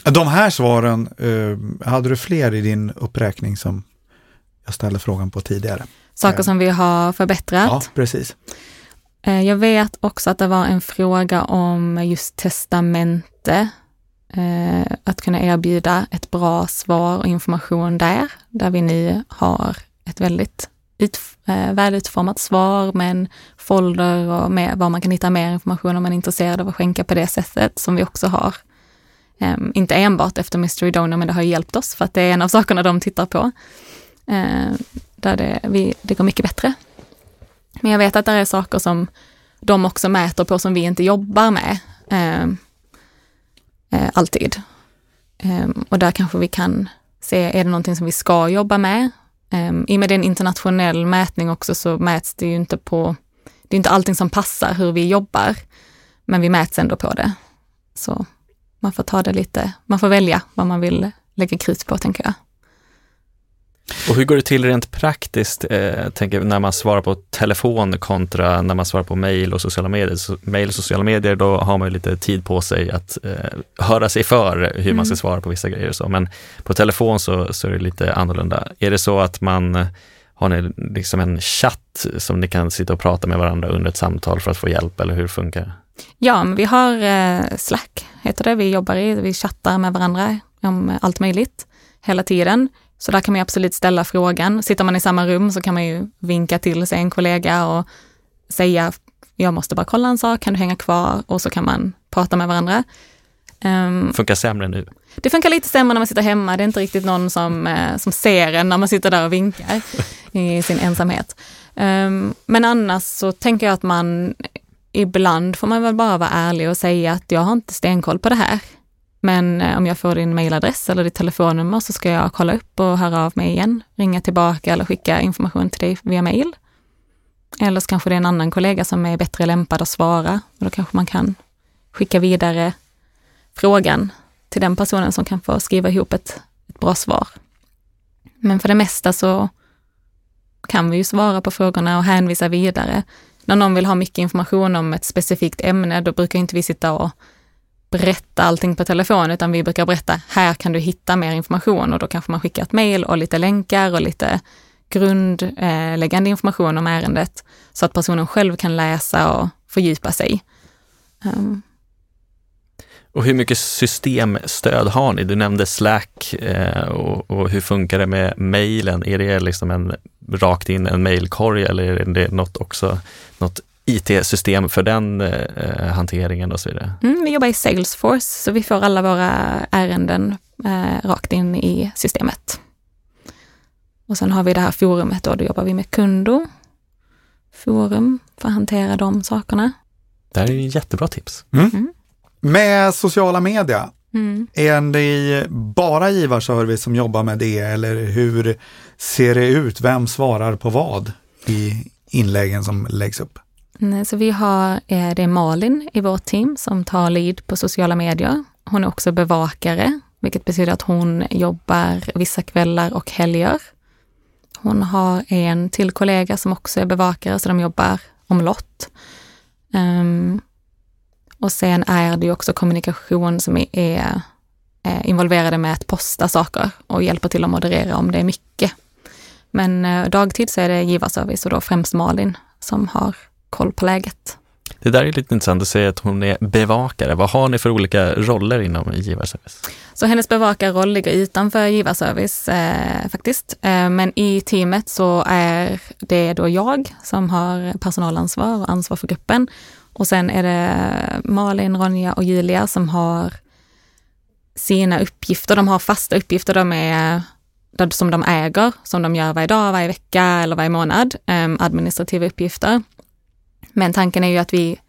De här svaren, eh, hade du fler i din uppräkning som jag ställde frågan på tidigare? Saker Ja. som vi har förbättrat. Ja, precis. Eh, Jag vet också att det var en fråga om just testamente. Eh, Att kunna erbjuda ett bra svar och information där, där vi nu har ett väldigt utf eh, välutformat svar med en folder och med var man kan hitta mer information om man är intresserad av att skänka på det sättet som vi också har. Eh, Inte enbart efter Mystery Donor, men det har hjälpt oss för att det är en av sakerna de tittar på. Eh, Där det, vi, det går mycket bättre. Men jag vet att det är saker som de också mäter på som vi inte jobbar med ehm, eh, alltid. Ehm, och där kanske vi kan se, är det någonting som vi ska jobba med? Um, I och med det är en internationell mätning också så mäts det ju inte på, det är inte allting som passar hur vi jobbar, men vi mäts ändå på det. Så man får ta det lite, man får välja vad man vill lägga krut på tänker jag. Och hur går det till rent praktiskt, eh, tänker, när man svarar på telefon kontra när man svarar på mejl och sociala medier? Så, mail och sociala medier, då har man ju lite tid på sig att eh, höra sig för hur man ska Mm. svara på vissa grejer och så. Men på telefon så, så är det lite annorlunda. Är det så att man har ni liksom en chatt som ni kan sitta och prata med varandra under ett samtal för att få hjälp eller hur funkar det? Ja, vi har eh, Slack, heter det, vi jobbar i, vi chattar med varandra om allt möjligt hela tiden. Så där kan man ju absolut ställa frågan. Sitter man i samma rum så kan man ju vinka till sig en kollega och säga, jag måste bara kolla en sak, kan du hänga kvar? Och så kan man prata med varandra. Ehm, Funkar sämre nu? det funkar lite sämre när man sitter hemma. Det är inte riktigt någon som, eh, som ser en när man sitter där och vinkar i sin ensamhet. Ehm, men annars så tänker jag att man ibland får man väl bara vara ärlig och säga att jag har inte stenkoll på det här. Men eh, om jag får din mailadress eller ditt telefonnummer så ska jag kolla upp och höra av mig igen, ringa tillbaka eller skicka information till dig via mail. Eller så kanske det är en annan kollega som är bättre lämpad att svara och då kanske man kan skicka vidare frågan till den personen som kan få skriva ihop ett, ett bra svar. Men för det mesta så kan vi ju svara på frågorna och hänvisa vidare. När någon vill ha mycket information om ett specifikt ämne, då brukar inte vi sitta och berätta allting på telefon, utan vi brukar berätta, här kan du hitta mer information och då kanske man skickar ett mejl och lite länkar och lite grundläggande information om ärendet så att personen själv kan läsa och fördjupa sig. Um, Och hur mycket systemstöd har ni? Du nämnde Slack eh, och, och hur funkar det med mejlen? Är det liksom en rakt in en mejlkorg eller är det något också, något IT-system för den eh, hanteringen och så vidare? Mm, vi jobbar i Salesforce, så vi får alla våra ärenden eh, rakt in i systemet. Och sen har vi det här forumet då, då jobbar vi med Kundo. Forum för att hantera de sakerna. Det här är ju jättebra tips. Med sociala media, Mm. är det bara givarservice som jobbar med det eller hur ser det ut? Vem svarar på vad i inläggen som läggs upp? Nej, Så vi har, eh, det är Malin i vårt team som tar lead på sociala medier. Hon är också bevakare, vilket betyder att hon jobbar vissa kvällar och helger. Hon har en till kollega som också är bevakare, så de jobbar omlott. Um, och sen är det ju också kommunikation som är, är eh, involverade med att posta saker och hjälper till att moderera om det är mycket. Men uh, dagtid så är det givarservice och då främst Malin som har koll på läget. Det där är lite intressant att säga att hon är bevakare. Vad har ni för olika roller inom givarservice? Så hennes bevakarroll ligger utanför givarservice eh, faktiskt. Eh, men i teamet så är det då jag som har personalansvar och ansvar för gruppen. Och sen är det Malin, Ronja och Julia som har sina uppgifter. De har fasta uppgifter. De är som de äger, som de gör varje dag, varje vecka eller varje månad, eh, administrativa uppgifter. Men tanken är ju att vi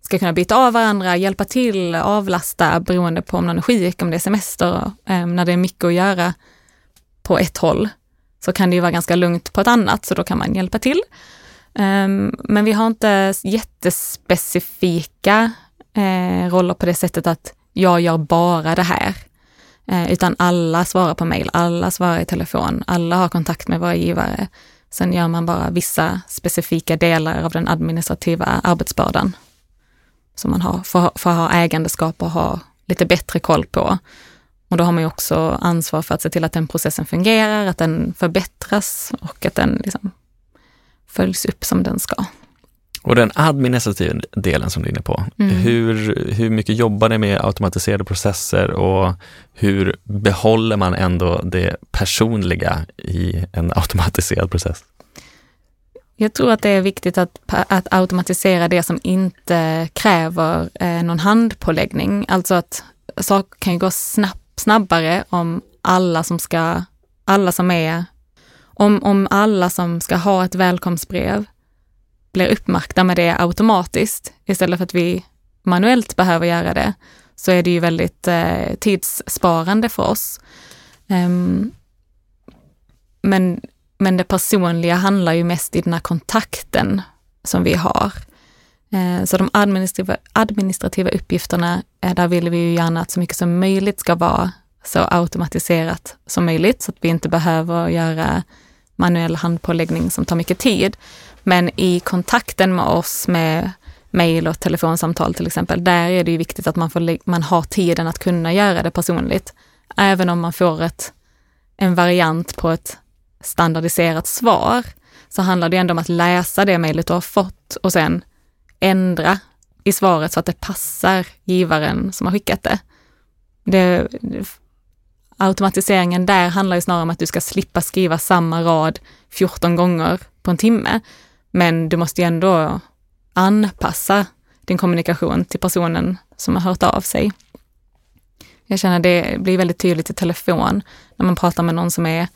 ska kunna byta av varandra, hjälpa till, avlasta beroende på om någon är sjuk, om det är semester, eh, när det är mycket att göra på ett håll så kan det ju vara ganska lugnt på ett annat, så då kan man hjälpa till. Um, men vi har inte jättespecifika eh, roller på det sättet att jag gör bara det här. Eh, utan alla svarar på mail, alla svarar i telefon, alla har kontakt med våra givare. Sen gör man bara vissa specifika delar av den administrativa arbetsbördan som man har, för, får att ha ägandeskap och ha lite bättre koll på. Och då har man ju också ansvar för att se till att den processen fungerar, att den förbättras och att den liksom följs upp som den ska. Och den administrativa delen som du är inne på, mm. hur, hur mycket jobbar ni med automatiserade processer och hur behåller man ändå det personliga i en automatiserad process? Jag tror att det är viktigt att, att automatisera det som inte kräver eh, någon handpåläggning. Alltså att saker kan ju gå snabbt snabbare om alla som ska, alla som är, om, om alla som ska ha ett välkomstbrev blir uppmärkta med det automatiskt istället för att vi manuellt behöver göra det, så är det ju väldigt eh, tidssparande för oss. Um, men, men det personliga handlar ju mest i den här kontakten som vi har. Eh, så de administrativa, administrativa uppgifterna, eh, där vill vi ju gärna att så mycket som möjligt ska vara så automatiserat som möjligt, så att vi inte behöver göra manuell handpåläggning som tar mycket tid. Men i kontakten med oss med mejl och telefonsamtal till exempel, där är det ju viktigt att man, får, man har tiden att kunna göra det personligt. Även om man får ett, en variant på ett standardiserat svar, så handlar det ändå om att läsa det mejlet du har fått och sen ändra i svaret så att det passar givaren som har skickat det. det automatiseringen där handlar ju snarare om att du ska slippa skriva samma rad 14 gånger på en timme. Men du måste ju ändå anpassa din kommunikation till personen som har hört av sig. Jag känner det blir väldigt tydligt i telefon när man pratar med någon som är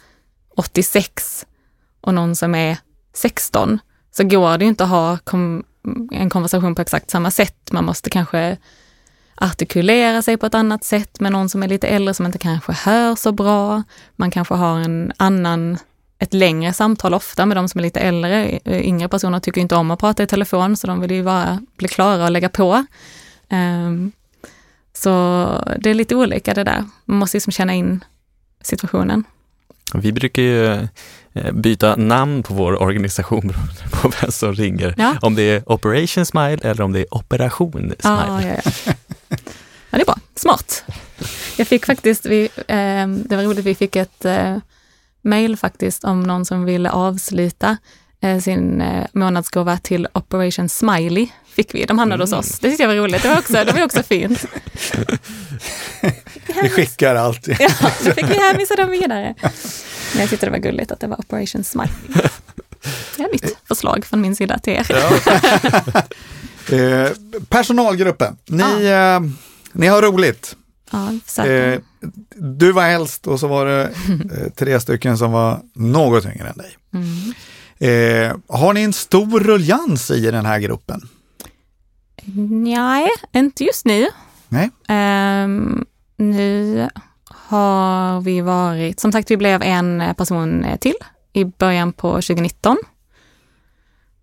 86 och någon som är 16 så går det ju inte att ha en konversation på exakt samma sätt. Man måste kanske artikulera sig på ett annat sätt med någon som är lite äldre som inte kanske hör så bra. Man kanske har en annan, ett längre samtal ofta med de som är lite äldre. Yngre personer tycker inte om att prata i telefon så de vill ju bara bli klara och lägga på. Um, så det är lite olika det där. Man måste liksom känna in situationen. Vi brukar ju Eh, byta namn på vår organisation på vem som ringer. Ja. Om det är Operation Smile eller om det är Operation Smile. Ja, ja, ja. ja det är bra. Smart. Jag fick faktiskt, vi, eh, det var roligt, vi fick ett eh, mejl faktiskt om någon som ville avsluta eh, sin eh, månadsgåva till Operation Smiley. Fick vi. De hamnade mm. hos oss. Det tyckte jag var roligt. Det var också, det var också fint. Vi skickar allt. ja, så fick vi hänvisa dem vidare. Men jag tyckte det var gulligt att det var Operation Smile. Det är mitt förslag från min sida till er. Ja. eh, personalgruppen, ni, ah. eh, ni har roligt. Ja, eh, du var äldst och så var det eh, tre stycken som var något yngre än dig. Mm. Eh, har ni en stor ruljans i den här gruppen? Nej, inte just nu. Nej. Um, nu har vi varit, som sagt vi blev en person till i början på 2019.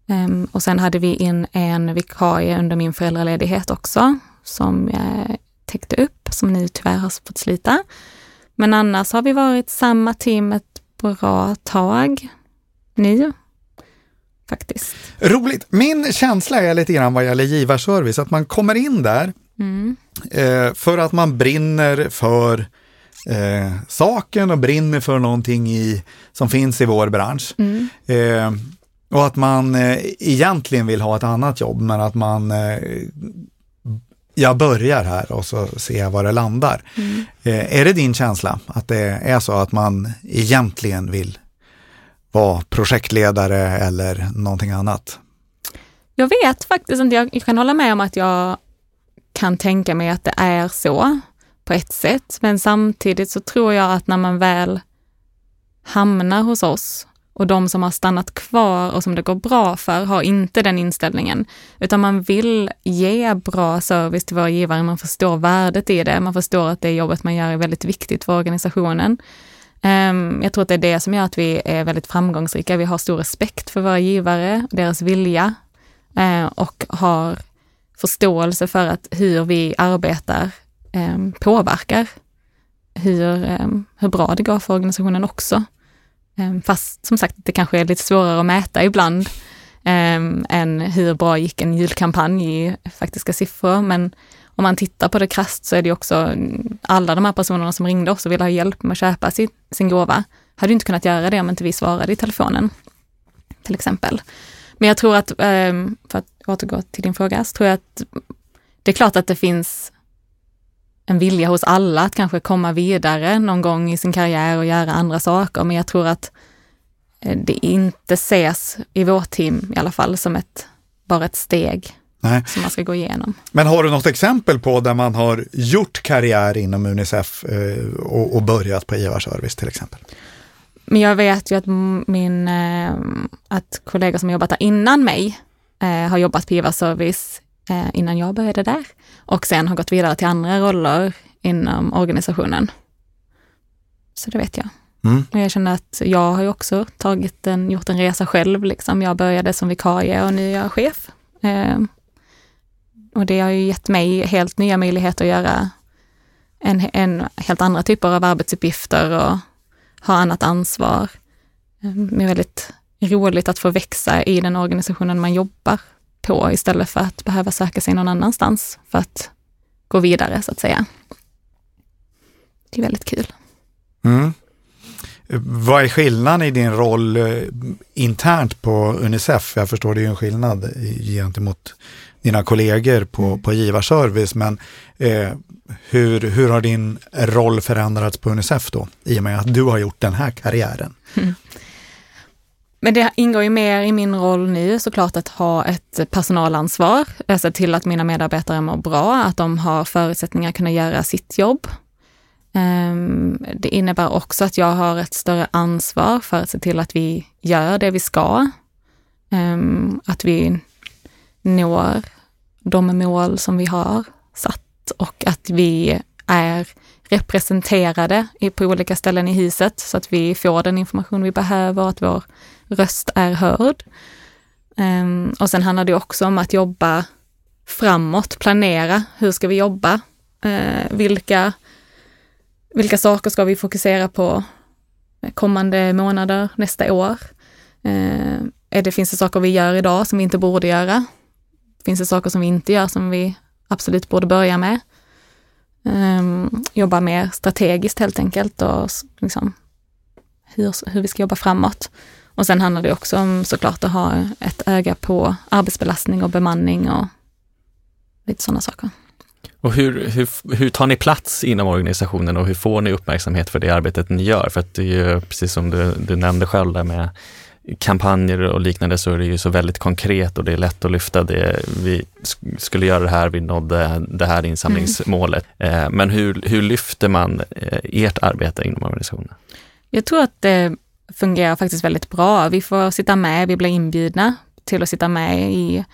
Um, ehm, och sen hade vi in en vikarie under min föräldraledighet också som jag täckte upp, som ni tyvärr har fått slita. Men annars har vi varit samma team ett bra tag nu faktiskt. Roligt. Min känsla är lite grann vad gäller givarservice, att man kommer in där mm. eh, för att man brinner för eh, saken och brinner för någonting i, som finns i vår bransch. Mm. Eh, och att man eh, egentligen vill ha ett annat jobb, men att man eh, jag börjar här och så ser jag var det landar. Mm. Eh, är det din känsla att det är så att man egentligen vill vara projektledare eller någonting annat? Jag vet faktiskt inte, jag kan hålla med om att jag kan tänka mig att det är så på ett sätt, men samtidigt så tror jag att när man väl hamnar hos oss och de som har stannat kvar och som det går bra för har inte den inställningen, utan man vill ge bra service till våra givare. Man förstår värdet i det. Man förstår att det jobbet man gör är väldigt viktigt för organisationen. Ehm, jag tror att det är det som gör att vi är väldigt framgångsrika. Vi har stor respekt för våra givare, deras vilja eh, och har förståelse för att hur vi arbetar ehm, påverkar hur, ehm, hur bra det går för organisationen också. Ehm, fast som sagt, det kanske är lite svårare att mäta ibland ehm, än hur bra gick en julkampanj i faktiska siffror. Men om man tittar på det krasst så är det också mm, alla de här personerna som ringde oss och ville ha hjälp med att köpa sin, sin gåva, hade inte kunnat göra det om inte vi svarade i telefonen. Till exempel. Men jag tror att, ehm, för att återgå till din fråga, så tror jag att det är klart att det finns en vilja hos alla att kanske komma vidare någon gång i sin karriär och göra andra saker, men jag tror att eh, det inte ses i vårt team i alla fall som ett, bara ett steg Nej. som man ska gå igenom. Men har du något exempel på där man har gjort karriär inom Unicef eh, och, och, börjat på givarservice till exempel? Men jag vet ju att min, eh, att kollegor som jobbat där innan mig har jobbat på givarservice eh, innan jag började där och sen har gått vidare till andra roller inom organisationen. Så det vet jag. Mm. Och jag känner att jag har ju också tagit en, gjort en resa själv. Liksom. Jag började som vikarie och nu är jag chef. Eh, och det har ju gett mig helt nya möjligheter att göra en, en helt andra typer av arbetsuppgifter och ha annat ansvar. Det är väldigt roligt att få växa i den organisationen man jobbar på istället för att behöva söka sig någon annanstans för att gå vidare så att säga. Det är väldigt kul. Mm. Vad är skillnaden i din roll eh, internt på Unicef? Jag förstår det är en skillnad gentemot dina kollegor på, mm. på givarservice, men eh, hur, hur har din roll förändrats på Unicef då, i och med att du har gjort den här karriären? Mm. Men det ingår ju mer i min roll nu såklart att ha ett personalansvar, se till att mina medarbetare mår bra, att de har förutsättningar att kunna göra sitt jobb. Ehm, det innebär också att jag har ett större ansvar för att se till att vi gör det vi ska. Ehm, att vi når de mål som vi har satt och att vi är representerade på olika ställen i huset så att vi får den information vi behöver och att vår röst är hörd. Um, och sen handlar det också om att jobba framåt, planera. Hur ska vi jobba? Uh, vilka, vilka saker ska vi fokusera på kommande månader, nästa år? Uh, är det, finns det saker vi gör idag som vi inte borde göra? Finns det saker som vi inte gör som vi absolut borde börja med? Um, jobba mer strategiskt helt enkelt och liksom hur, hur vi ska jobba framåt. Och sen handlar det också om såklart att ha ett öga på arbetsbelastning och bemanning och lite sådana saker. Och hur, hur, hur tar ni plats inom organisationen och hur får ni uppmärksamhet för det arbetet ni gör? För att det är ju precis som du, du nämnde själv där med kampanjer och liknande så är det ju så väldigt konkret och det är lätt att lyfta det. Vi skulle göra det här, vi nådde det här insamlingsmålet. Mm. Men hur, hur lyfter man eh, ert arbete inom organisationen? Jag tror att det fungerar faktiskt väldigt bra. Vi får sitta med, vi blir inbjudna till att sitta med i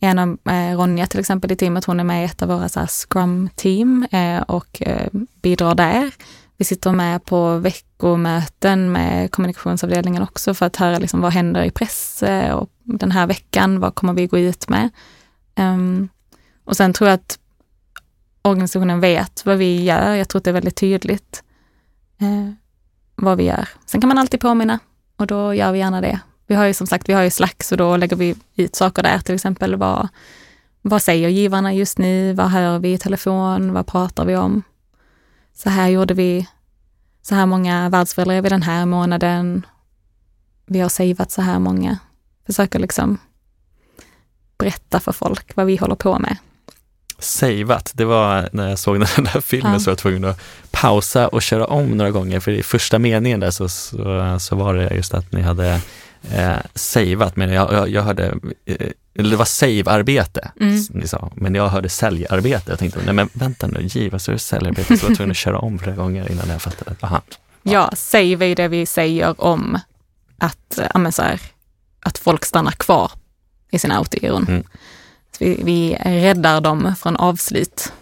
en av eh, Ronja till exempel i teamet, hon är med i ett av våra Scrum-team eh, och eh, bidrar där. Vi sitter med på veckomöten med kommunikationsavdelningen också för att höra liksom vad händer i press eh, och den här veckan, vad kommer vi gå ut med? Um, och sen tror jag att organisationen vet vad vi gör. Jag tror att det är väldigt tydligt vad vi gör. Sen kan man alltid påminna och då gör vi gärna det. Vi har ju som sagt, vi har ju Slack så då lägger vi ut saker där, till exempel vad, vad säger givarna just nu? Vad hör vi i telefon? Vad pratar vi om? så här gjorde vi, så här många världsföräldrar vi den här månaden. Vi har savat så här många. Försöker liksom berätta för folk vad vi håller på med. Savat, det var när jag såg den där filmen ja. så var jag tvungen att pausa och köra om några gånger för i första meningen där så, så, så var det just att ni hade eh, savat, men jag, jag, jag hörde eh, eller det var save-arbete, mm. ni sa, men jag hörde säljarbete. Jag tänkte, nej men vänta nu, giva så är det säljarbete, så jag var tvungen att köra om flera gånger innan jag fattade. Aha. Ja, säger vi det vi säger om att, ja, så här, att folk stannar kvar i sina autogiron. Mm. Vi, vi räddar dem från avslut.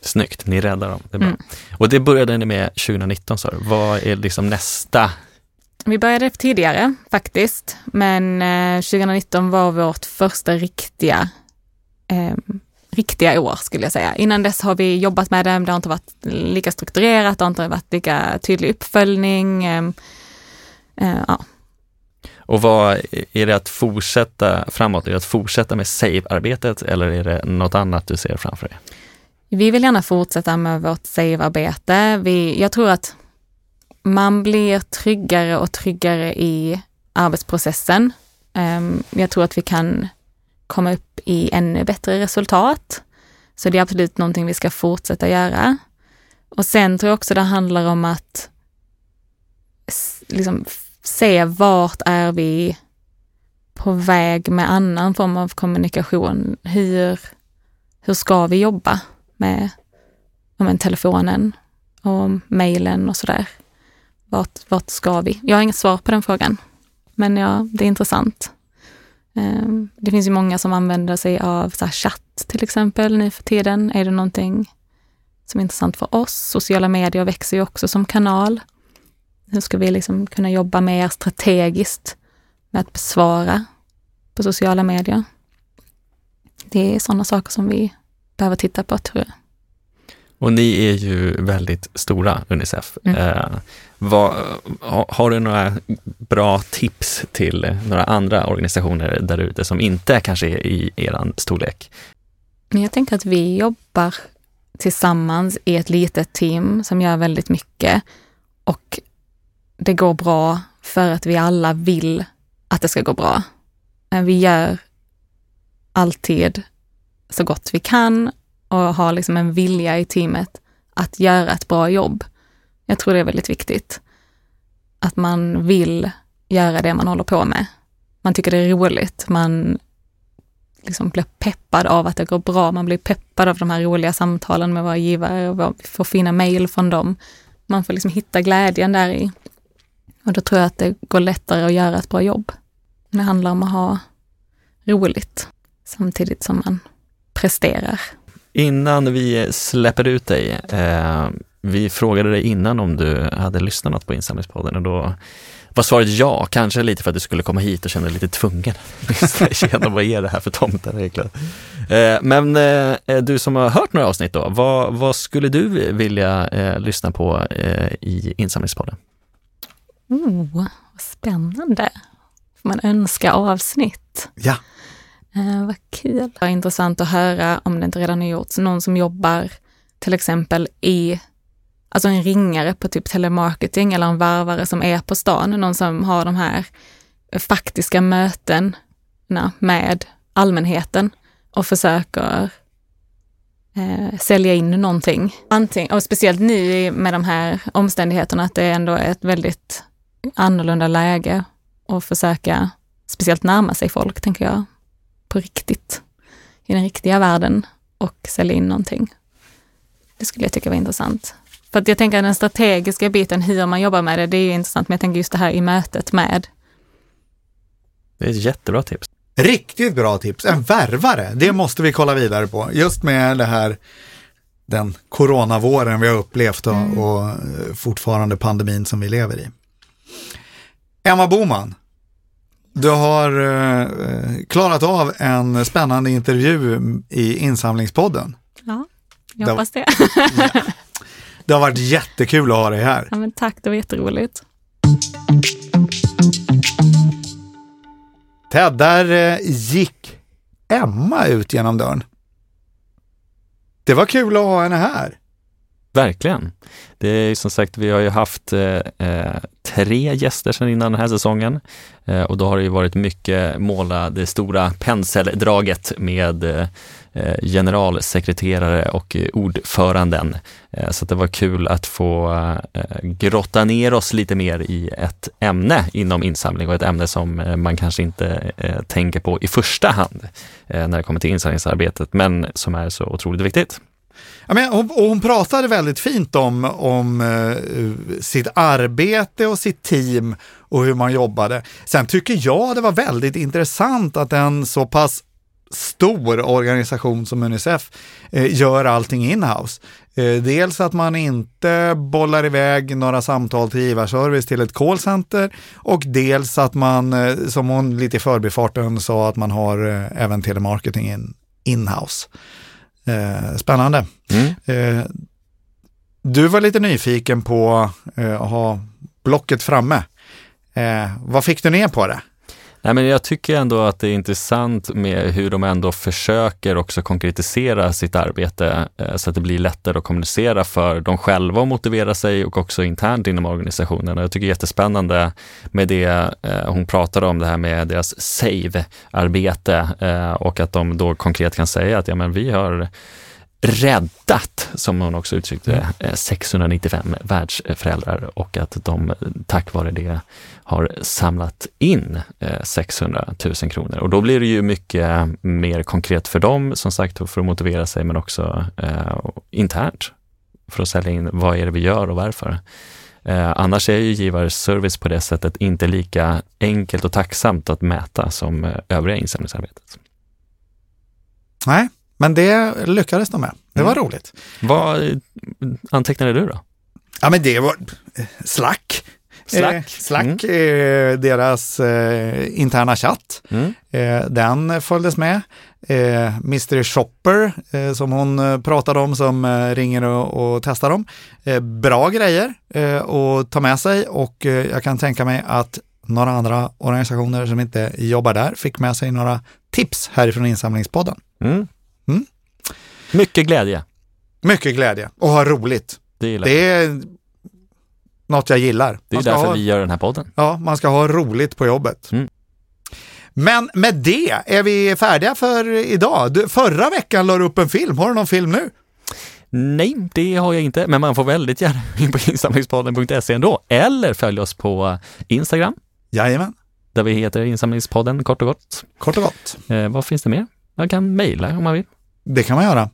Snyggt, ni räddar dem. Det. Mm. Och det började ni med 2019 sa du. Vad är liksom nästa? Vi började tidigare faktiskt, men eh, 2019 var vårt första riktiga, eh, riktiga år skulle jag säga. Innan dess har vi jobbat med det, det har inte varit lika strukturerat, det har inte varit lika tydlig uppföljning. Eh, eh, ja. Och vad är det att fortsätta framåt? Är det att fortsätta med SAVE-arbetet eller är det något annat du ser framför dig? Vi vill gärna fortsätta med vårt SAVE-arbete. Jag tror att man blir tryggare och tryggare i arbetsprocessen. Ehm, jag tror att vi kan komma upp i ännu bättre resultat. Så det är absolut någonting vi ska fortsätta göra. Och sen tror jag också det handlar om att liksom se vart är vi på väg med annan form av kommunikation. Hur, hur ska vi jobba med med telefonen och mejlen och sådär? Vart, vart ska vi? Jag har inget svar på den frågan, men ja, det är intressant. Ehm, det finns ju många som använder sig av så här chatt till exempel nu för tiden. Är det någonting som är intressant för oss? Sociala medier växer ju också som kanal. Hur ska vi liksom kunna jobba mer strategiskt med att besvara på sociala medier? Det är sådana saker som vi behöver titta på tror jag. Och ni är ju väldigt stora, Unicef. Mm. Eh, vad, ha- har du några bra tips till några andra organisationer där ute som inte kanske är i eran storlek? Men jag tänker att vi jobbar tillsammans i ett litet team som gör väldigt mycket och det går bra för att vi alla vill att det ska gå bra. Vi gör alltid så gott vi kan och har liksom en vilja i teamet att göra ett bra jobb. Jag tror det är väldigt viktigt. Att man vill göra det man håller på med. Man tycker det är roligt, man liksom blir peppad av att det går bra. Man blir peppad av de här roliga samtalen med våra givare och får fina mejl från dem. Man får liksom hitta glädjen där i. Och då tror jag att det går lättare att göra ett bra jobb. Det handlar om att ha roligt samtidigt som man presterar. Innan vi släpper ut dig, eh, vi frågade dig innan om du hade lyssnat på Insamlingspodden och då var svaret ja, kanske lite för att du skulle komma hit och kände dig lite tvungen. Känna, vad är det här för tomtar egentligen? Eh, men eh, du som har hört några avsnitt då, vad, vad skulle du vilja eh, lyssna på eh, i Insamlingspodden? Oh, vad spännande. Får man önska avsnitt? Ja, Eh, vad kul. Det var intressant att höra, om det inte redan har gjorts, någon som jobbar till exempel i, alltså en ringare på typ telemarketing eller en varvare som är på stan, någon som har de här faktiska mötena med allmänheten och försöker eh, sälja in någonting. Antingen, och speciellt nu med de här omständigheterna att det ändå är ett väldigt annorlunda läge och försöka speciellt närma sig folk, tänker jag på riktigt, i den riktiga världen och sälja in någonting. Det skulle jag tycka var intressant. För att jag tänker att den strategiska biten, hur man jobbar med det, det är ju intressant, men jag tänker just det här i mötet med. Det är ett jättebra tips. riktigt bra tips. En värvare, det måste vi kolla vidare på. Just med det här, den coronavåren vi har upplevt och, och eh, fortfarande pandemin som vi lever i. Emma Boman, du har eh, klarat av en spännande intervju i insamlingspodden. Ja, jag Det- hoppas det. Det har varit jättekul att ha dig här. Ja, men tack, det var jätteroligt. Ted, där eh, gick Emma ut genom dörren. Det var kul att ha henne här. Verkligen. Det är ju som sagt, vi har ju haft eh, eh, tre gäster sedan innan den här säsongen eh, och då har det ju varit mycket måla det stora penseldraget med eh, eh, generalsekreterare och ordföranden. Eh, så att det var kul att få eh, grotta ner oss lite mer i ett ämne inom insamling och ett ämne som eh, man kanske inte eh, tänker på i första hand eh, när det kommer till insamlingsarbetet, men som är så otroligt viktigt. Ja, men, hon, och hon pratade väldigt fint om, om eh, sitt arbete och sitt team och hur man jobbade. Sen tycker jag det var väldigt intressant att en så pass stor organisation som Unicef eh, gör allting inhouse. Eh, dels att man inte bollar iväg några samtal till givarservice till ett callcenter och dels att man, eh, som hon lite i förbifarten sa, att man har eh, även telemarketing in, inhouse. Eh, spännande. Mm. Eh, du var lite nyfiken på eh, att ha blocket framme. Eh, vad fick du ner på det? Nej, men jag tycker ändå att det är intressant med hur de ändå försöker också konkretisera sitt arbete eh, så att det blir lättare att kommunicera för dem själva och motivera sig och också internt inom organisationen. Jag tycker det är jättespännande med det eh, hon pratade om, det här med deras SAVE-arbete eh, och att de då konkret kan säga att ja, men vi har räddat, som hon också uttryckte det, 695 världsföräldrar och att de tack vare det har samlat in 600 000 kronor. Och då blir det ju mycket mer konkret för dem, som sagt, för att motivera sig, men också eh, internt för att sälja in vad är det vi gör och varför. Eh, annars är ju givarservice på det sättet inte lika enkelt och tacksamt att mäta som eh, övriga insamlingsarbetet. Nej, men det lyckades de med. Det var Mm. roligt. Vad antecknade du då? Ja, men det var eh, Slack. Slack. Eh, Slack, eh, deras eh, interna chatt. Mm. Eh, den följdes med. Eh, Mystery Shopper, eh, som hon eh, pratade om, som eh, ringer och, och testar dem. Eh, bra grejer eh, att ta med sig och eh, jag kan tänka mig att några andra organisationer som inte jobbar där fick med sig några tips härifrån insamlingspodden. Mm. Mm. Mycket glädje. Mycket glädje och ha roligt. Det Det är något jag gillar. Det är därför ha- vi gör den här podden. Ja, man ska ha roligt på jobbet. Mm. Men med det är vi färdiga för idag. Du, förra veckan la du upp en film. Har du någon film nu? Nej, det har jag inte, men man får väldigt gärna gå in på insamlingspodden.se ändå. Eller följ oss på Instagram, Jajamän, där vi heter Insamlingspodden kort och gott. kort och gott. Eh, vad finns det mer? Man kan mejla om man vill. Det kan man göra.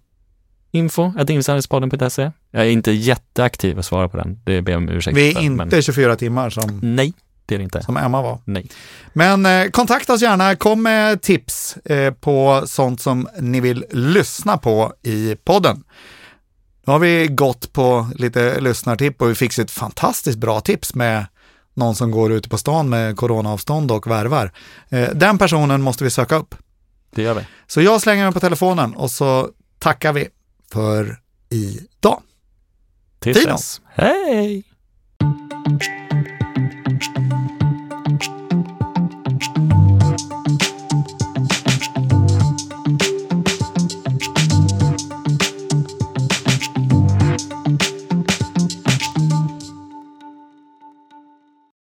Info att insamlingspodden.se. Jag är inte jätteaktiv och svarar på den. Det ber jag om ursäkt Vi är för, inte Men... 24 timmar som, Nej, det är det inte. som Emma var. Nej. Men eh, kontakta oss gärna, kom med tips eh, på sånt som ni vill lyssna på i podden. Nu har vi gått på lite lyssnartipp och vi fick ett fantastiskt bra tips med någon som går ute på stan med coronaavstånd och värvar. Eh, den personen måste vi söka upp. Det gör vi. Så jag slänger mig på telefonen och så tackar vi för idag. Tills dess. Hej!